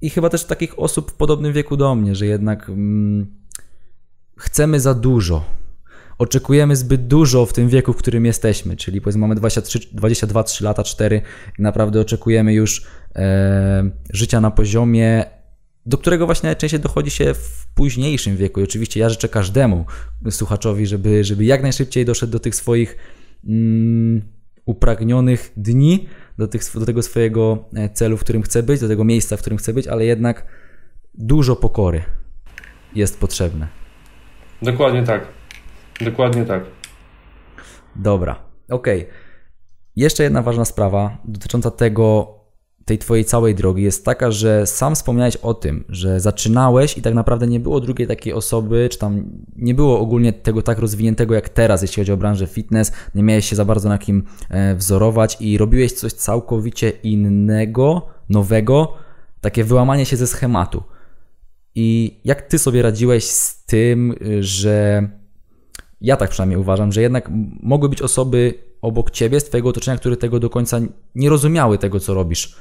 Speaker 1: i chyba też takich osób w podobnym wieku do mnie, że jednak mm, chcemy za dużo. Oczekujemy zbyt dużo w tym wieku, w którym jesteśmy, czyli powiedzmy mamy 23, 22, 3 lata, 4 i naprawdę oczekujemy już e, życia na poziomie do którego właśnie najczęściej dochodzi się w późniejszym wieku. I oczywiście ja życzę każdemu słuchaczowi, żeby, żeby jak najszybciej doszedł do tych swoich mm, upragnionych dni, do, tych, do tego swojego e, celu, w którym chce być, do tego miejsca, w którym chce być, ale jednak dużo pokory jest potrzebne.
Speaker 2: Dokładnie tak. Dokładnie tak.
Speaker 1: Dobra, okej. Okay. Jeszcze jedna ważna sprawa dotycząca tego, tej twojej całej drogi jest taka, że sam wspomniałeś o tym, że zaczynałeś i tak naprawdę nie było drugiej takiej osoby, czy tam nie było ogólnie tego tak rozwiniętego jak teraz, jeśli chodzi o branżę fitness, nie miałeś się za bardzo na kim e, wzorować i robiłeś coś całkowicie innego, nowego, takie wyłamanie się ze schematu. I jak ty sobie radziłeś z tym, że ja tak przynajmniej uważam, że jednak mogły być osoby obok ciebie, z twojego otoczenia, które tego do końca nie rozumiały tego, co robisz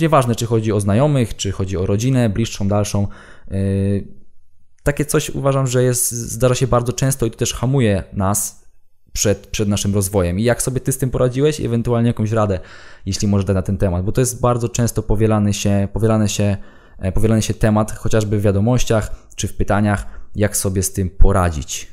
Speaker 1: nieważne, czy chodzi o znajomych, czy chodzi o rodzinę, bliższą, dalszą. Y, takie coś uważam, że jest, zdarza się bardzo często i to też hamuje nas przed, przed naszym rozwojem. I jak sobie ty z tym poradziłeś ewentualnie jakąś radę, jeśli może dać na ten temat, bo to jest bardzo często powielany się, powielany się, e, powielany się temat, chociażby w wiadomościach czy w pytaniach, jak sobie z tym poradzić.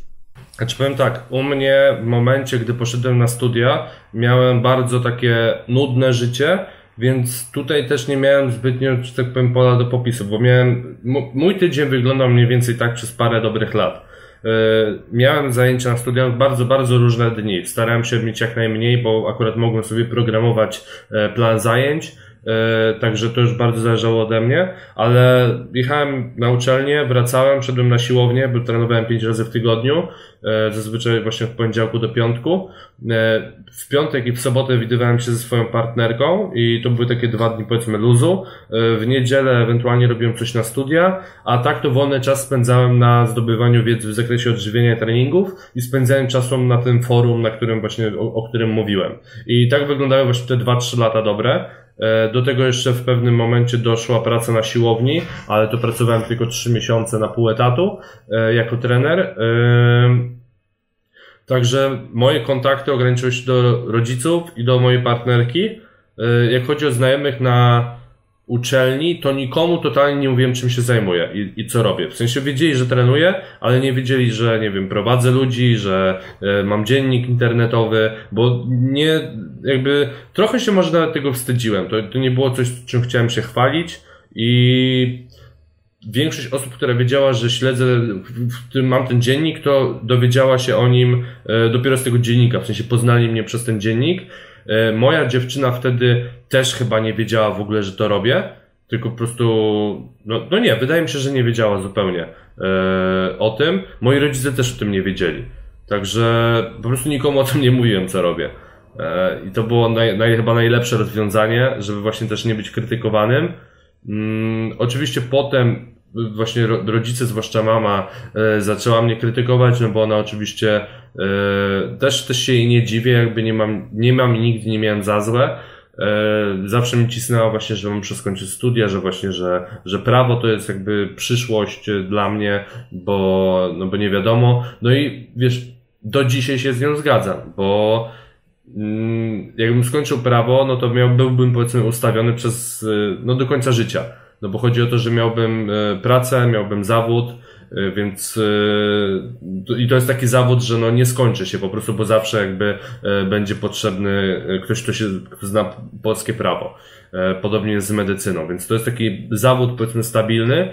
Speaker 2: Znaczy powiem tak, u mnie w momencie, gdy poszedłem na studia, miałem bardzo takie nudne życie, więc tutaj też nie miałem zbytnio, że tak powiem, pola do popisu, bo miałem, mój tydzień wyglądał mniej więcej tak przez parę dobrych lat. E, miałem zajęcia na studiach bardzo, bardzo różne dni. Starałem się mieć jak najmniej, bo akurat mogłem sobie programować e, plan zajęć także to już bardzo zależało ode mnie, ale jechałem na uczelnię, wracałem, szedłem na siłownię, bo trenowałem 5 razy w tygodniu, e, zazwyczaj właśnie w poniedziałku do piątku. E, w piątek i w sobotę widywałem się ze swoją partnerką i to były takie dwa dni powiedzmy luzu. W niedzielę ewentualnie robiłem coś na studia, a tak to wolny czas spędzałem na zdobywaniu wiedzy w zakresie odżywienia i treningów i spędzałem czas na tym forum, na którym właśnie, o, o którym mówiłem. I tak wyglądały właśnie te 2-3 lata dobre. E, do tego jeszcze w pewnym momencie doszła praca na siłowni, ale to pracowałem tylko 3 miesiące na pół etatu e, jako trener. E, także moje kontakty ograniczyły się do rodziców i do mojej partnerki. Jak chodzi o znajomych na uczelni, to nikomu totalnie nie mówiłem, czym się zajmuję i, i, co robię. W sensie wiedzieli, że trenuję, ale nie wiedzieli, że nie wiem, prowadzę ludzi, że e, mam dziennik internetowy, bo nie, jakby trochę się może nawet tego wstydziłem. To, to nie było coś, czym chciałem się chwalić i większość osób, która wiedziała, że śledzę, w tym mam ten dziennik, to dowiedziała się o nim e, dopiero z tego dziennika, w sensie poznali mnie przez ten dziennik moja dziewczyna wtedy też chyba nie wiedziała w ogóle, że to robię, tylko po prostu, no, no nie, wydaje mi się, że nie wiedziała zupełnie e, o tym. Moi rodzice też o tym nie wiedzieli. Także po prostu nikomu o tym nie mówiłem, co robię. E, I to było naj, naj, chyba najlepsze rozwiązanie, żeby właśnie też nie być krytykowanym. Mm, oczywiście potem właśnie rodzice, zwłaszcza mama, e, zaczęła mnie krytykować, no bo ona oczywiście e, też, też się jej nie dziwię, jakby nie mam, nie mam i nigdy nie miałem za złe. Zawsze mi cisnęła właśnie, że muszę skończyć studia, że właśnie, że, że prawo to jest jakby przyszłość dla mnie, bo, no bo nie wiadomo. No i wiesz, do dzisiaj się z nią zgadzam, bo Mm, jakbym skończył prawo, no to miał, byłbym powiedzmy ustawiony przez, no do końca życia. No bo chodzi o to, że miałbym y, pracę, miałbym zawód, y, więc i to jest taki zawód, że no nie skończy się po prostu, bo zawsze jakby będzie potrzebny ktoś, kto się zna polskie prawo. Podobnie jest z medycyną, więc to jest taki zawód powiedzmy stabilny,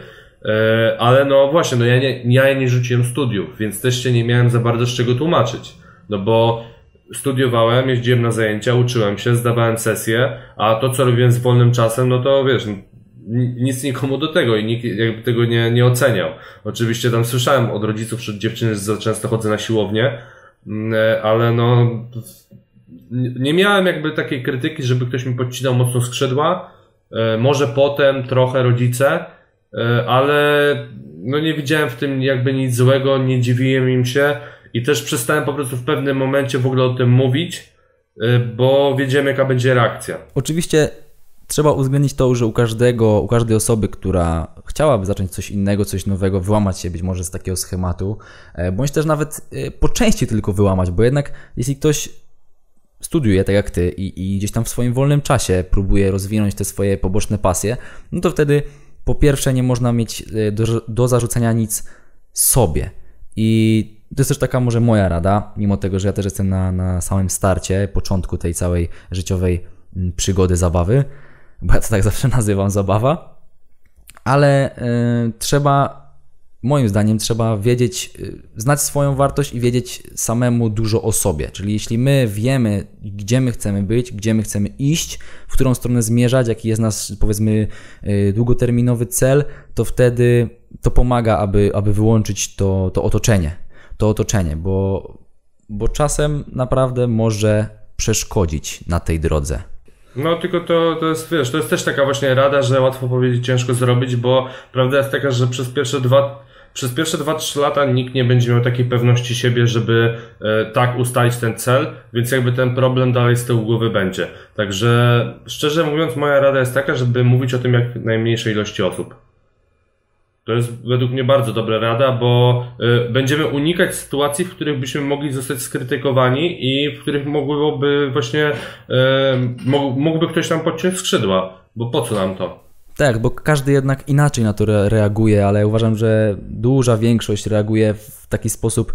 Speaker 2: ale no właśnie, no ja nie, ja nie rzuciłem studiów, więc też się nie miałem za bardzo z czego tłumaczyć. No bo studiowałem, jeździłem na zajęcia, uczyłem się, zdawałem sesje, a to, co robiłem z wolnym czasem, no to wiesz, nic nikomu do tego i nikt jakby tego nie, nie oceniał. Oczywiście tam słyszałem od rodziców, że dziewczyny za często chodzę na siłownię, mm, ale no nie miałem jakby takiej krytyki, żeby ktoś mi podcinał mocno skrzydła. E, może potem trochę rodzice, e, ale no nie widziałem w tym jakby nic złego, nie dziwiłem im się. I też przestałem po prostu w pewnym momencie w ogóle o tym mówić, y, bo wiedziałem, jaka będzie reakcja.
Speaker 1: Oczywiście trzeba uwzględnić to, że u każdego, u każdej osoby, która chciałaby zacząć coś innego, coś nowego, wyłamać się być może z takiego schematu, e, bądź też nawet e, po części tylko wyłamać, bo jednak jeśli ktoś studiuje tak jak ty i, i gdzieś tam w swoim wolnym czasie próbuje rozwinąć te swoje poboczne pasje, no to wtedy po pierwsze nie można mieć e, do, do zarzucenia nic sobie. I to jest też taka może moja rada, mimo tego, że ja też jestem na, na samym starcie, początku tej całej życiowej mm, przygody, zabawy, bo ja to tak zawsze nazywam zabawa, ale y, trzeba, moim zdaniem, trzeba wiedzieć, y, znać swoją wartość i wiedzieć samemu dużo o sobie. Czyli jeśli my wiemy, gdzie my chcemy być, gdzie my chcemy iść, w którą stronę zmierzać, jaki jest nasz, powiedzmy, y, długoterminowy cel, to wtedy to pomaga, aby, aby wyłączyć to, to otoczenie to otoczenie, bo, bo czasem naprawdę może przeszkodzić na tej drodze.
Speaker 2: No tylko to, to jest, wiesz, to jest też taka właśnie rada, że łatwo powiedzieć, ciężko zrobić, bo prawda jest taka, że przez pierwsze dwa, przez pierwsze 2-3 lata nikt nie będzie miał takiej pewności siebie, żeby e, tak ustalić ten cel, więc jakby ten problem dalej z tyłu głowy będzie. Także szczerze mówiąc, moja rada jest taka, żeby mówić o tym jak najmniejszej ilości osób. To jest według mnie bardzo dobra rada, bo y, będziemy unikać sytuacji, w których byśmy mogli zostać skrytykowani i w których mogłyby właśnie, y, mógłby ktoś nam podciąć skrzydła, bo po co nam to?
Speaker 1: Tak, bo każdy jednak inaczej na to reaguje, ale uważam, że duża większość reaguje w taki sposób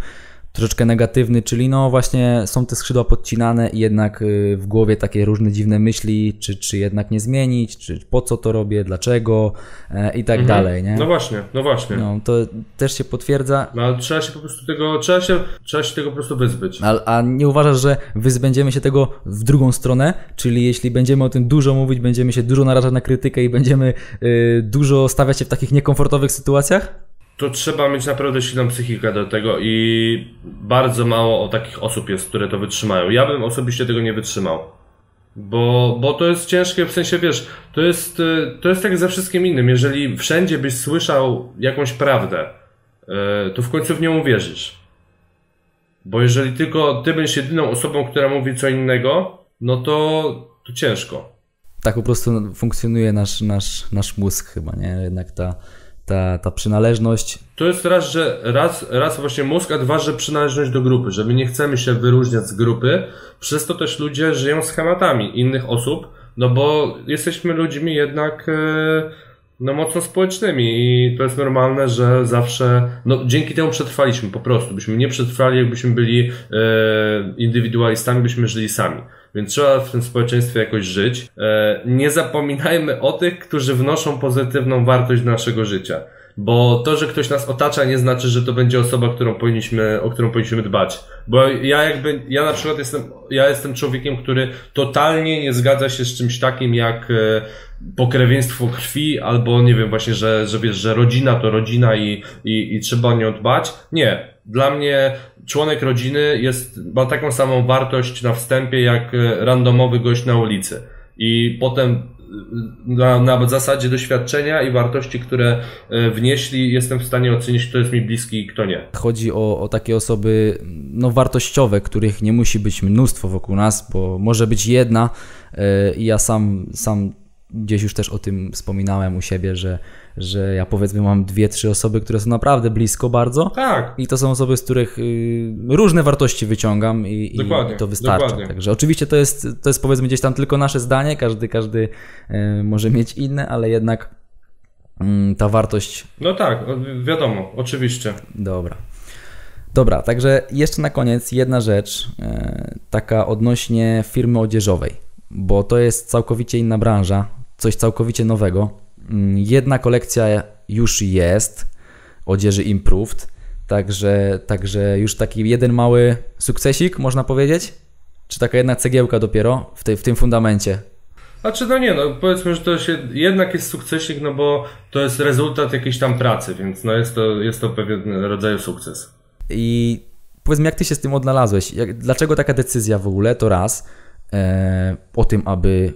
Speaker 1: troszeczkę negatywny, czyli no właśnie są te skrzydła podcinane i jednak y, w głowie takie różne dziwne myśli, czy, czy jednak nie zmienić, czy po co to robię, dlaczego e, i tak mhm. dalej, nie?
Speaker 2: No właśnie, no właśnie. No,
Speaker 1: to też się potwierdza.
Speaker 2: No, ale trzeba się po prostu tego, trzeba się, trzeba się tego po prostu wyzbyć.
Speaker 1: A, a nie uważasz, że wyzbędziemy się tego w drugą stronę? Czyli jeśli będziemy o tym dużo mówić, będziemy się dużo narażać na krytykę i będziemy y, dużo stawiać się w takich niekomfortowych sytuacjach?
Speaker 2: To trzeba mieć naprawdę silną psychikę do tego i bardzo mało takich osób jest, które to wytrzymają. Ja bym osobiście tego nie wytrzymał. Bo, bo to jest ciężkie, w sensie wiesz, to jest, y, to jest tak ze wszystkim innym. Jeżeli wszędzie byś słyszał jakąś prawdę, y, to w końcu w nią uwierzysz. Bo jeżeli tylko ty będziesz jedyną osobą, która mówi co innego, no to, to ciężko.
Speaker 1: Tak po prostu funkcjonuje nasz, nasz, nasz mózg chyba, nie? Jednak ta, ta, ta przynależność.
Speaker 2: To jest raz, że raz, raz właśnie mózg, a dwa, że przynależność do grupy, że my nie chcemy się wyróżniać z grupy, przez to też ludzie żyją schematami innych osób, no bo jesteśmy ludźmi jednak e, no mocno społecznymi i to jest normalne, że zawsze, no dzięki temu przetrwaliśmy po prostu, byśmy nie przetrwali, jakbyśmy byli e, indywidualistami, byśmy żyli sami. Więc trzeba w tym społeczeństwie jakoś żyć. E, nie zapominajmy o tych, którzy wnoszą pozytywną wartość do naszego życia. Bo to, że ktoś nas otacza, nie znaczy, że to będzie osoba, którą powinniśmy, o którą powinniśmy dbać. Bo ja jakby, ja na przykład jestem, ja jestem człowiekiem, który totalnie nie zgadza się z czymś takim jak e, pokrewieństwo krwi, albo nie wiem, właśnie, że, że wiesz, że rodzina to rodzina i, i, i trzeba o nią dbać. Nie. Dla mnie członek rodziny jest, ma taką samą wartość na wstępie jak e, randomowy gość na ulicy. I potem na, na zasadzie doświadczenia i wartości, które e, wnieśli, jestem w stanie ocenić, kto jest mi bliski i kto nie.
Speaker 1: Chodzi o, o takie osoby no, wartościowe, których nie musi być mnóstwo wokół nas, bo może być jedna e, i ja sam, sam gdzieś już też o tym wspominałem u siebie, że, że ja powiedzmy mam dwie, trzy osoby, które są naprawdę blisko bardzo.
Speaker 2: Tak.
Speaker 1: I to są osoby, z których y, różne wartości wyciągam i, i to wystarcza.
Speaker 2: Dokładnie.
Speaker 1: Także oczywiście to jest, to jest powiedzmy gdzieś tam tylko nasze zdanie, każdy, każdy y, może mieć inne, ale jednak y, ta wartość.
Speaker 2: No tak, wiadomo, oczywiście.
Speaker 1: Dobra. Dobra, także jeszcze na koniec jedna rzecz, y, taka odnośnie firmy odzieżowej, bo to jest całkowicie inna branża, coś całkowicie nowego. Mm, jedna kolekcja już jest, odzieży Improved, także, także już taki jeden mały sukcesik, można powiedzieć? Czy taka jedna cegiełka dopiero w, tej, w tym fundamencie?
Speaker 2: Znaczy, no nie, no powiedzmy, że to się jednak jest sukcesik, no bo to jest rezultat jakiejś tam pracy, więc no jest to, jest to pewien rodzaj sukces.
Speaker 1: I powiedzmy, jak ty się z tym odnalazłeś? Jak, dlaczego taka decyzja w ogóle? To raz e, o tym, aby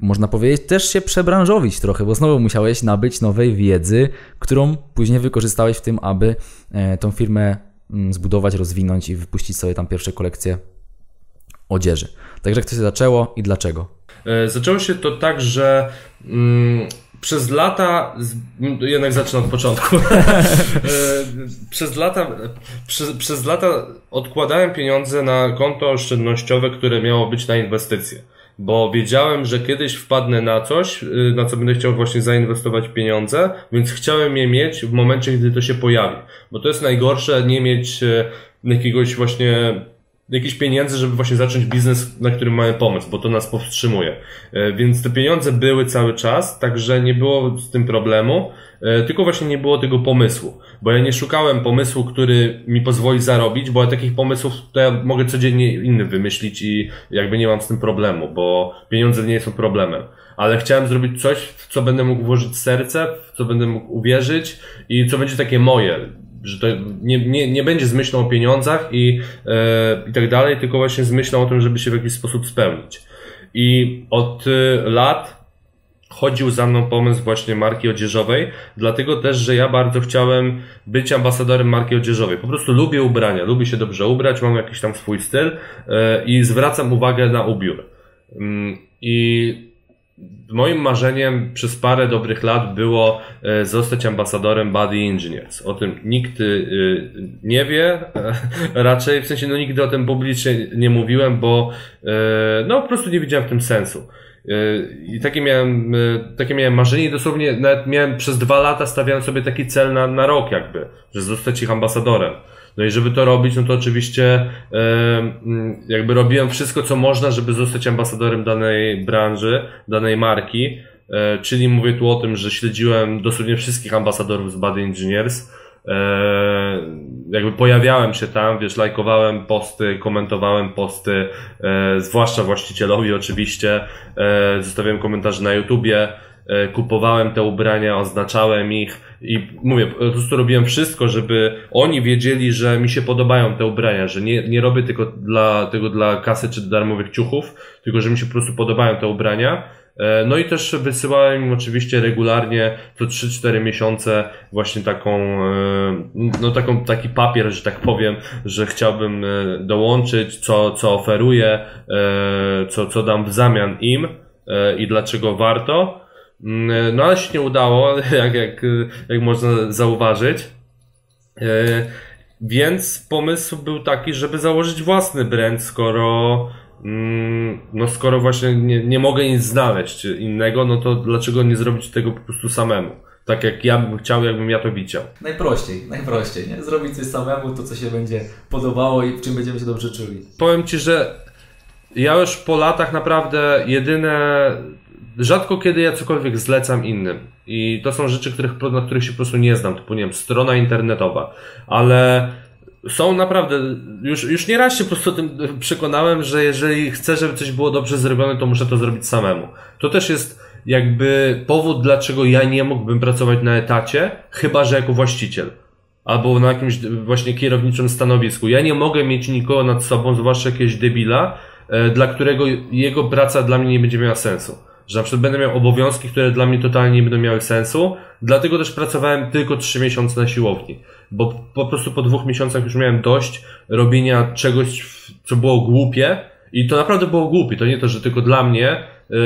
Speaker 1: można powiedzieć, też się przebranżowić trochę, bo znowu musiałeś nabyć nowej wiedzy, którą później wykorzystałeś w tym, aby e, tą firmę mm, zbudować, rozwinąć i wypuścić sobie tam pierwsze kolekcje odzieży. Także jak to się zaczęło i dlaczego?
Speaker 2: E, zaczęło się to tak, że mm, przez lata, jednak zacznę od początku. E, przez lata, przez, przez lata odkładałem pieniądze na konto oszczędnościowe, które miało być na inwestycje bo wiedziałem, że kiedyś wpadnę na coś, y, na co będę chciał właśnie zainwestować pieniądze, więc chciałem je mieć w momencie, gdy to się pojawi. Bo to jest najgorsze, nie mieć y, jakiegoś właśnie jakichś pieniędzy, żeby właśnie zacząć biznes, na którym mamy pomysł, bo to nas powstrzymuje. Y, więc te pieniądze były cały czas, także nie było z tym problemu. E, tylko właśnie nie było tego pomysłu, bo ja nie szukałem pomysłu, który mi pozwoli zarobić, bo ja takich pomysłów to ja mogę codziennie inny wymyślić i jakby nie mam z tym problemu, bo pieniądze nie są problemem. Ale chciałem zrobić coś, w co będę mógł włożyć serce, w co będę mógł uwierzyć i co będzie takie moje, że to nie, nie, nie będzie z myślą o pieniądzach i, e, i tak dalej, tylko właśnie z myślą o tym, żeby się w jakiś sposób spełnić. I od e, lat chodził za mną pomysł właśnie marki odzieżowej, dlatego też, że ja bardzo chciałem być ambasadorem marki odzieżowej. Po prostu lubię ubrania, lubię się dobrze ubrać, mam jakiś tam swój styl e, i zwracam uwagę na ubiór. Mm, I moim marzeniem przez parę dobrych lat było e, zostać ambasadorem Body Engineers. O tym nikt e, nie wie, raczej w sensie no nigdy o tym publicznie nie mówiłem, bo no po prostu nie widziałem w tym sensu. I takie miałem, takie miałem marzenie dosłownie nawet miałem przez dwa lata stawiałem sobie taki cel na, na rok jakby, że zostać ich ambasadorem. No i żeby to robić, no to oczywiście jakby robiłem wszystko, co można, żeby zostać ambasadorem danej branży, danej marki. E, czyli mówię tu o tym, że śledziłem dosłownie wszystkich ambasadorów z Bad Engineers. E, jakby pojawiałem się tam, wiesz, lajkowałem posty, komentowałem posty, e, zwłaszcza właścicielowi oczywiście, zostawiałem komentarze na YouTubie, kupowałem te ubrania, oznaczałem ich i mówię, po prostu robiłem wszystko, żeby oni wiedzieli, że mi się podobają te ubrania, że nie, nie robię tylko dla, tego dla kasy czy darmowych ciuchów, tylko że mi się po prostu podobają te ubrania E, no i też wysyłałem im oczywiście regularnie co 3-4 miesiące właśnie taką, e, no taką, taki papier, że tak powiem, że chciałbym e, dołączyć, co, co oferuję, co, co dam w zamian im i dlaczego warto. Mm, no ale się nie udało, jak, jak, jak można zauważyć. Więc pomysł był taki, żeby założyć własny brand, skoro Mm, no skoro właśnie nie, nie mogę nic znaleźć innego, no to dlaczego nie zrobić tego po prostu samemu? Tak jak ja bym chciał, jakbym ja to widział.
Speaker 1: Najprościej, najprościej, nie? Zrobić coś samemu, to co się będzie podobało i w czym będziemy się dobrze czuli.
Speaker 2: Powiem Ci, że ja już po latach naprawdę jedyne rzadko kiedy ja cokolwiek zlecam innym. I to są rzeczy, których, na których się po prostu nie znam, typu nie wiem, strona internetowa. Ale są naprawdę, już, już nie raz się po prostu tym przekonałem, że jeżeli chcę, żeby coś było dobrze zrobione, to muszę to zrobić samemu. To też jest jakby powód, dlaczego ja nie mógłbym pracować na etacie, chyba że jako właściciel. Albo na jakimś właśnie kierowniczym stanowisku. Ja nie mogę mieć nikogo nad sobą, zwłaszcza jakiegoś debila, e, dla którego jego praca dla mnie nie będzie miała sensu. Że na przykład będę miał obowiązki, które dla mnie totalnie nie będą miały sensu. Dlatego też pracowałem tylko 3 miesiące na siłowni. Bo po prostu po dwóch miesiącach już miałem dość robienia czegoś, co było głupie. I to naprawdę było głupie. To nie to, że tylko dla mnie,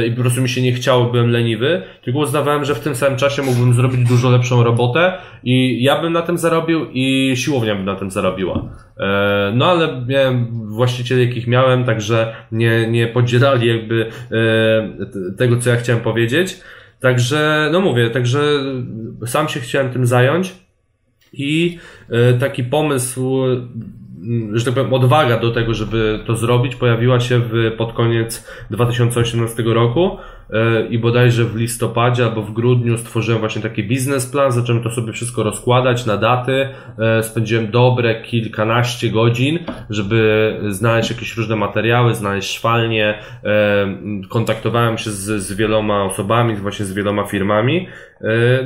Speaker 2: i po prostu mi się nie chciało, byłem leniwy, tylko uznawałem, że w tym samym czasie mógłbym zrobić dużo lepszą robotę i ja bym na tym zarobił i siłownia by na tym zarobiła. E, no ale miałem właścicieli, jakich miałem, także nie, nie podzielali jakby e, tego, co ja chciałem powiedzieć. Także, no mówię, także sam się chciałem tym zająć i e, taki pomysł że tak powiem, odwaga do tego, żeby to zrobić, pojawiła się w, pod koniec 2018 roku e, i bodajże w listopadzie albo w grudniu stworzyłem właśnie taki biznesplan, zacząłem to sobie wszystko rozkładać na daty, e, spędziłem dobre kilkanaście godzin, żeby znaleźć jakieś różne materiały, znaleźć szwalnie, e, kontaktowałem się z, z wieloma osobami, właśnie z wieloma firmami,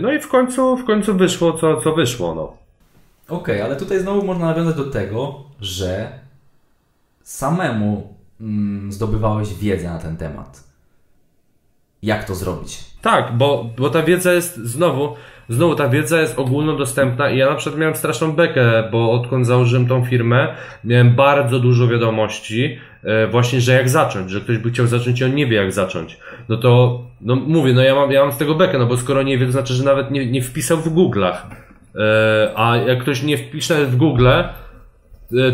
Speaker 2: no i w końcu, w końcu wyszło co, co wyszło, no.
Speaker 1: Okej, okay, ale tutaj znowu można nawiązać do tego, że samemu mm, zdobywałeś wiedzę na ten temat. Jak to zrobić?
Speaker 2: Tak, bo, bo ta wiedza jest znowu, znowu ta wiedza jest ogólnodostępna i ja na przykład miałem straszną bekę, bo odkąd założyłem tą firmę, miałem bardzo dużo wiadomości, e, właśnie, że jak zacząć, że ktoś by chciał zacząć i on nie wie jak zacząć. No to, no mówię, no ja mam, ja mam z tego bekę, no bo skoro nie wie, to znaczy, że nawet nie, nie wpisał w Google'ach. E, a jak ktoś nie wpisze w Google, e,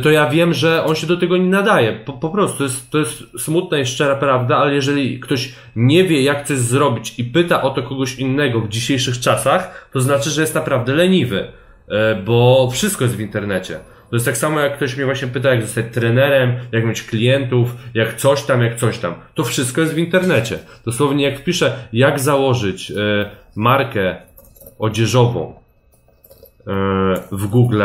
Speaker 2: to ja wiem, że on się do tego nie nadaje. Po, po prostu to jest, to jest smutna i szczera prawda, ale jeżeli ktoś nie wie, jak coś zrobić i pyta o to kogoś innego w dzisiejszych czasach, to znaczy, że jest naprawdę leniwy, e, bo wszystko jest w internecie. To jest tak samo, jak ktoś mnie właśnie pyta, jak zostać trenerem, jak mieć klientów, jak coś tam, jak coś tam. To wszystko jest w internecie. Dosłownie, jak wpiszę, jak założyć markę odzieżową, w Google,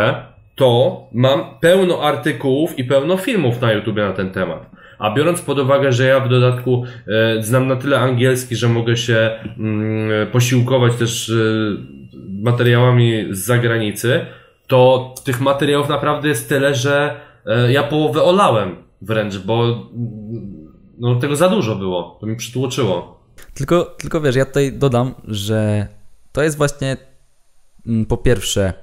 Speaker 2: to mam pełno artykułów i pełno filmów na YouTube na ten temat. A biorąc pod uwagę, że ja w dodatku e, znam na tyle angielski, że mogę się mm, posiłkować też e, materiałami z zagranicy, to tych materiałów naprawdę jest tyle, że ja połowę olałem wręcz, bo no, tego za dużo było. To mi przytłoczyło.
Speaker 1: Tylko, tylko wiesz, ja tutaj dodam, że to jest właśnie Mm, po pierwsze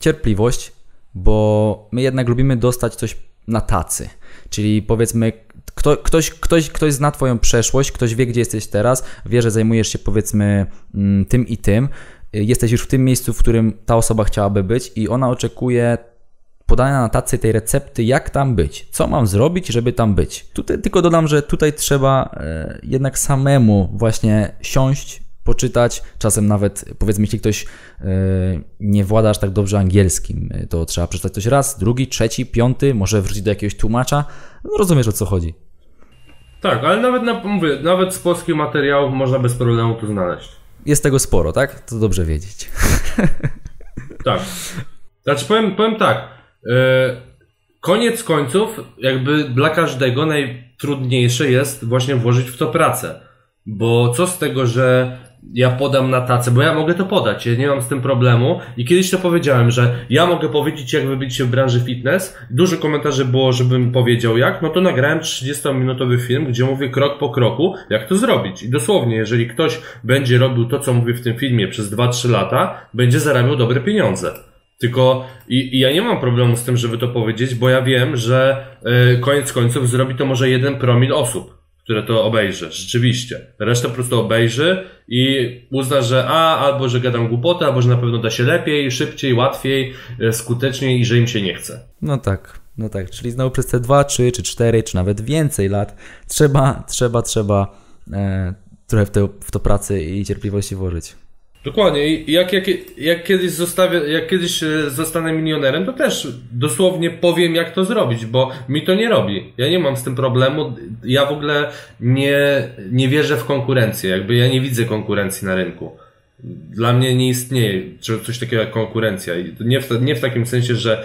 Speaker 1: cierpliwość, bo my jednak lubimy dostać coś na tacy. Czyli powiedzmy, kto, ktoś, ktoś, ktoś zna Twoją przeszłość, ktoś wie, gdzie jesteś teraz, wie, że zajmujesz się powiedzmy mm, tym i tym, jesteś już w tym miejscu, w którym ta osoba chciałaby być i ona oczekuje podania na tacy tej recepty, jak tam być, co mam zrobić, żeby tam być. Tutaj tylko dodam, że tutaj trzeba e, jednak samemu właśnie siąść, poczytać. Czasem nawet, powiedzmy, jeśli ktoś e, nie włada aż tak dobrze angielskim, e, to trzeba przeczytać coś raz, drugi, trzeci, piąty, może wrócić do jakiegoś tłumacza. No rozumiesz o co chodzi.
Speaker 2: Tak, ale nawet, na, mówię, nawet z polskich materiałów można bez problemu to znaleźć.
Speaker 1: Jest tego sporo, tak? To dobrze wiedzieć.
Speaker 2: Tak. Znaczy powiem, powiem tak. Yy, koniec końców, jakby dla każdego najtrudniejsze jest właśnie włożyć w to pracę. Bo co z tego, że ja podam na tacę, bo ja mogę to podać, ja nie mam z tym problemu. I kiedyś to powiedziałem, że ja mogę powiedzieć, jak wybić się w branży fitness. Dużo komentarzy było, żebym powiedział jak. No to nagrałem 30-minutowy film, gdzie mówię krok po kroku, jak to zrobić. I dosłownie, jeżeli ktoś będzie robił to, co mówię w tym filmie przez 2-3 lata, będzie zarabiał dobre pieniądze. Tylko i, i, ja nie mam problemu z tym, żeby to powiedzieć, bo ja wiem, że y, koniec końców zrobi to może jeden promil osób które to obejrzy, rzeczywiście. Reszta po prostu obejrzy i uzna, że a, albo że gadam głupotę, albo że na pewno da się lepiej, szybciej, łatwiej, e, skuteczniej i że im się nie chce.
Speaker 1: No tak, no tak, czyli znowu przez te 2, 3 czy 4, czy nawet więcej lat trzeba, trzeba, trzeba e, trochę w, te, w to pracy i cierpliwości włożyć.
Speaker 2: Dokładnie. I jak, jak, jak, kiedyś zostawię, jak kiedyś e, zostanę milionerem, to też dosłownie powiem, jak to zrobić, bo mi to nie robi. Ja nie mam z tym problemu. Ja w ogóle nie, nie wierzę w konkurencję. Jakby ja nie widzę konkurencji na rynku. Dla mnie nie istnieje coś takiego jak konkurencja. Nie w, nie w takim sensie, że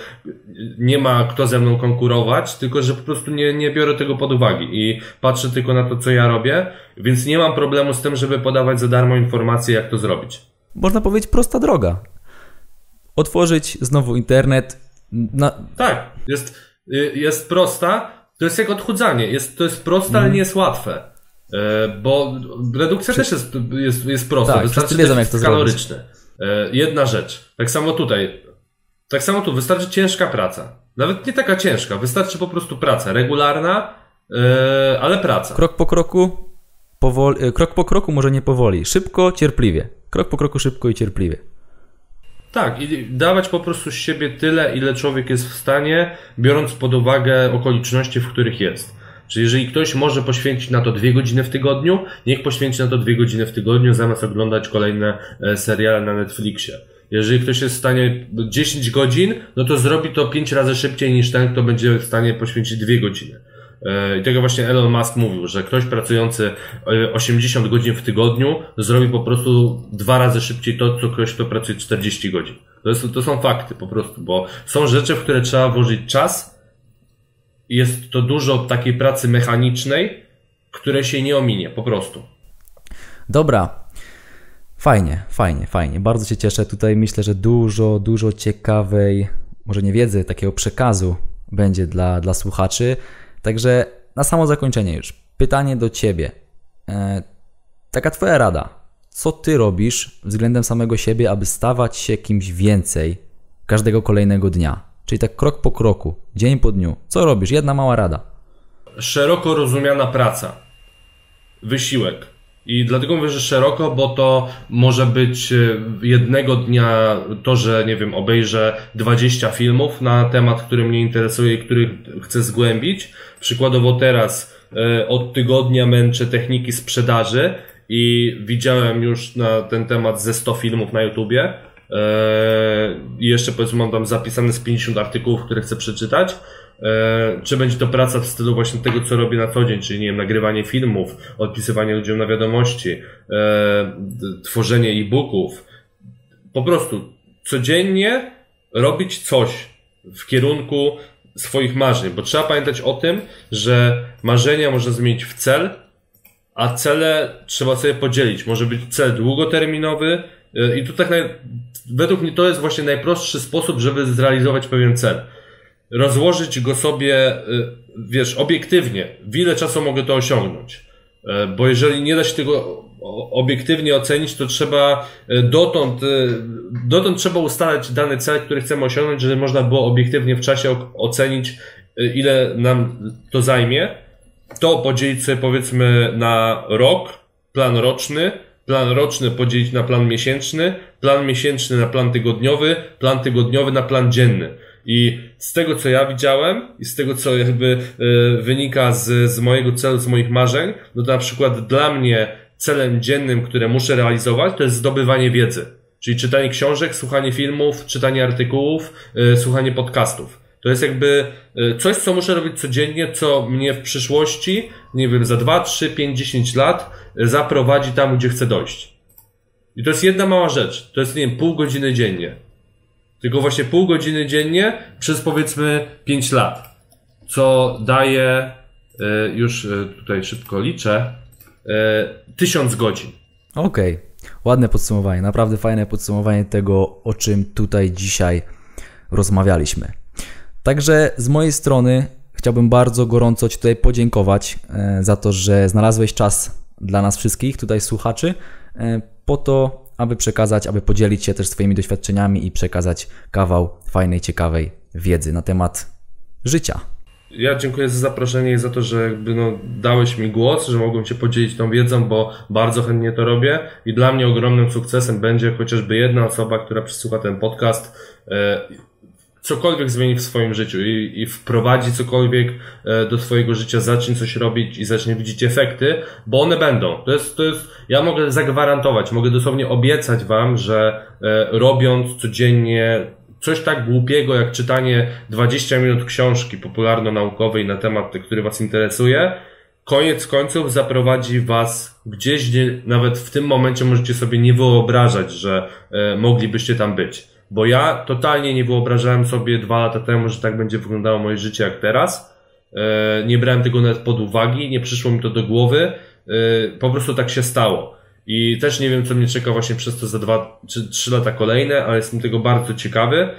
Speaker 2: nie ma kto ze mną konkurować, tylko że po prostu nie, nie biorę tego pod uwagę i patrzę tylko na to, co ja robię, więc nie mam problemu z tym, żeby podawać za darmo informacje, jak to zrobić.
Speaker 1: Można powiedzieć prosta droga. Otworzyć znowu internet. Na...
Speaker 2: Tak, jest, jest prosta. To jest jak odchudzanie. Jest, to jest proste, ale nie jest łatwe. E, bo redukcja Przy... też jest, jest, jest prosta. Tak,
Speaker 1: wystarczy wiedzą, jak to
Speaker 2: kaloryczne. Zrobić. Jedna rzecz. Tak samo tutaj. Tak samo tu. Wystarczy ciężka praca. Nawet nie taka ciężka. Wystarczy po prostu praca. Regularna, e, ale praca.
Speaker 1: Krok po kroku. Powoli, e, krok po kroku, może nie powoli. Szybko, cierpliwie. Krok po kroku, szybko i cierpliwie.
Speaker 2: Tak, i dawać po prostu z siebie tyle, ile człowiek jest w stanie, biorąc pod uwagę okoliczności, w których jest. Czyli jeżeli ktoś może poświęcić na to dwie godziny w tygodniu, niech poświęci na to dwie godziny w tygodniu, zamiast oglądać kolejne e, seriale na Netflixie. Jeżeli ktoś jest w stanie 10 godzin, no to zrobi to 5 razy szybciej niż ten, kto będzie w stanie poświęcić dwie godziny. E, I tego właśnie Elon Musk mówił, że ktoś pracujący 80 e, godzin w tygodniu zrobi po prostu dwa razy szybciej to, co ktoś, kto pracuje 40 godzin. To, jest, to są fakty po prostu, bo są rzeczy, w które trzeba włożyć czas, jest to dużo takiej pracy mechanicznej, które się nie ominie, po prostu.
Speaker 1: Dobra. Fajnie, fajnie, fajnie. Bardzo się cieszę. Tutaj myślę, że dużo, dużo ciekawej, może nie wiedzy, takiego przekazu będzie dla, dla słuchaczy. Także na samo zakończenie już. Pytanie do Ciebie. E, taka Twoja rada. Co Ty robisz względem samego siebie, aby stawać się kimś więcej każdego kolejnego dnia? Czyli tak krok po kroku, dzień po dniu. Co robisz? Jedna mała rada.
Speaker 2: Szeroko rozumiana praca. Wysiłek. I dlatego mówię, że szeroko, bo to może być e, jednego dnia to, że nie wiem, obejrzę 20 filmów na temat, który mnie interesuje i który chcę zgłębić. Przykładowo teraz e, od tygodnia męczę techniki sprzedaży i widziałem już na ten temat ze 100 filmów na YouTubie I jeszcze powiedzmy mam tam zapisane z 50 artykułów, które chcę przeczytać. Eee, czy będzie to praca w stylu właśnie tego, co robię na co dzień, czyli nie wiem, nagrywanie filmów, odpisywanie ludziom na wiadomości, eee, tworzenie e-booków. Po prostu codziennie robić coś w kierunku swoich marzeń, bo trzeba pamiętać o tym, że marzenia można zmienić w cel, a cele trzeba sobie podzielić. Może być cel długoterminowy, i to tak naj... według mnie to jest właśnie najprostszy sposób, żeby zrealizować pewien cel. Rozłożyć go sobie, y, wiesz, obiektywnie, w ile czasu mogę to osiągnąć. E, bo jeżeli nie da się tego obiektywnie ocenić, to trzeba e, dotąd, dotąd trzeba ustalać dany cel, który chcemy osiągnąć, żeby można było obiektywnie w czasie ocenić, ile nam to zajmie. To podzielić sobie powiedzmy na rok, plan roczny, plan roczny podzielić na plan miesięczny, plan miesięczny na plan tygodniowy, plan tygodniowy na plan dzienny. I z tego, co ja widziałem i z tego, co jakby y, wynika z, z mojego celu, z moich marzeń, no to na przykład dla mnie celem dziennym, które muszę realizować, to jest zdobywanie wiedzy. Czyli czytanie książek, słuchanie filmów, czytanie artykułów, y, słuchanie podcastów. To jest jakby y, coś, co muszę robić codziennie, co mnie w przyszłości, nie wiem, za 2, 3, 5, 10 lat zaprowadzi tam, gdzie chcę dojść. I to jest jedna mała rzecz. To jest, nie wiem, pół godziny dziennie. Tylko właśnie pół godziny dziennie przez powiedzmy 5 lat. Co daje, y, już y, tutaj szybko liczę, tysiąc godzin.
Speaker 1: Okej. Okay. Ładne podsumowanie, naprawdę fajne podsumowanie tego, o czym tutaj dzisiaj rozmawialiśmy. Także z mojej strony chciałbym bardzo gorąco Ci tutaj podziękować e, za to, że znalazłeś czas dla nas wszystkich, tutaj słuchaczy, e, po to, aby przekazać, aby podzielić się też swoimi doświadczeniami i przekazać kawał fajnej, ciekawej wiedzy na temat życia.
Speaker 2: Ja dziękuję za zaproszenie i za to, że jakby no, dałeś mi głos, że mogłem się podzielić tą wiedzą, bo bardzo chętnie to robię i dla mnie ogromnym sukcesem będzie chociażby jedna osoba, która przysłucha ten podcast. Cokolwiek zmieni w swoim życiu i, i wprowadzi cokolwiek e, do swojego życia, zacznie coś robić i zacznie widzieć efekty, bo one będą. To jest, to jest, ja mogę zagwarantować, mogę dosłownie obiecać wam, że e, robiąc codziennie coś tak głupiego jak czytanie 20 minut książki popularno-naukowej na temat, który was interesuje, koniec końców zaprowadzi was gdzieś, gdzie nawet w tym momencie możecie sobie nie wyobrażać, że e, moglibyście tam być. Bo ja totalnie nie wyobrażałem sobie dwa lata temu, że tak będzie wyglądało moje życie jak teraz. E, nie brałem tego nawet pod uwagi, nie przyszło mi to do głowy. E, po prostu tak się stało. I też nie wiem, co mnie czeka właśnie przez to za dwa czy trzy lata kolejne, ale jestem tego bardzo ciekawy.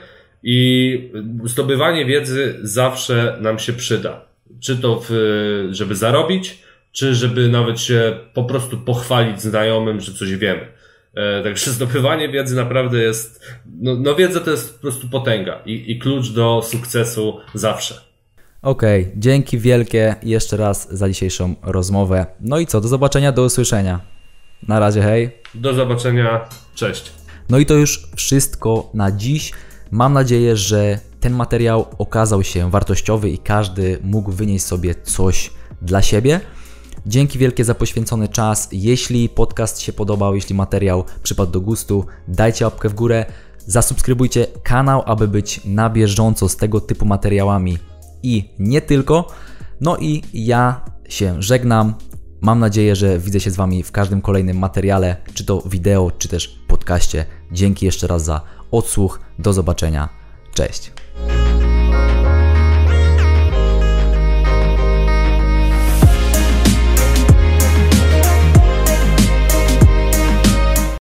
Speaker 2: I zdobywanie wiedzy zawsze nam się przyda. Czy to, w, żeby zarobić, czy żeby nawet się po prostu pochwalić znajomym, że coś wiemy. E, także zdobywanie wiedzy naprawdę jest, no, no wiedza to jest po prostu potęga i, i klucz do sukcesu zawsze.
Speaker 1: Okej, okay, dzięki wielkie jeszcze raz za dzisiejszą rozmowę. No i co, do zobaczenia, do usłyszenia. Na razie, hej.
Speaker 2: Do zobaczenia, cześć.
Speaker 1: No i to już wszystko na dziś. Mam nadzieję, że ten materiał okazał się wartościowy i każdy mógł wynieść sobie coś dla siebie. Dzięki wielkie za poświęcony czas. Jeśli podcast się podobał, jeśli materiał przypadł do gustu, dajcie łapkę w górę, zasubskrybujcie kanał, aby być na bieżąco z tego typu materiałami i nie tylko. No i ja się żegnam. Mam nadzieję, że widzę się z Wami w każdym kolejnym materiale, czy to wideo, czy też podcaście. Dzięki jeszcze raz za odsłuch. Do zobaczenia. Cześć.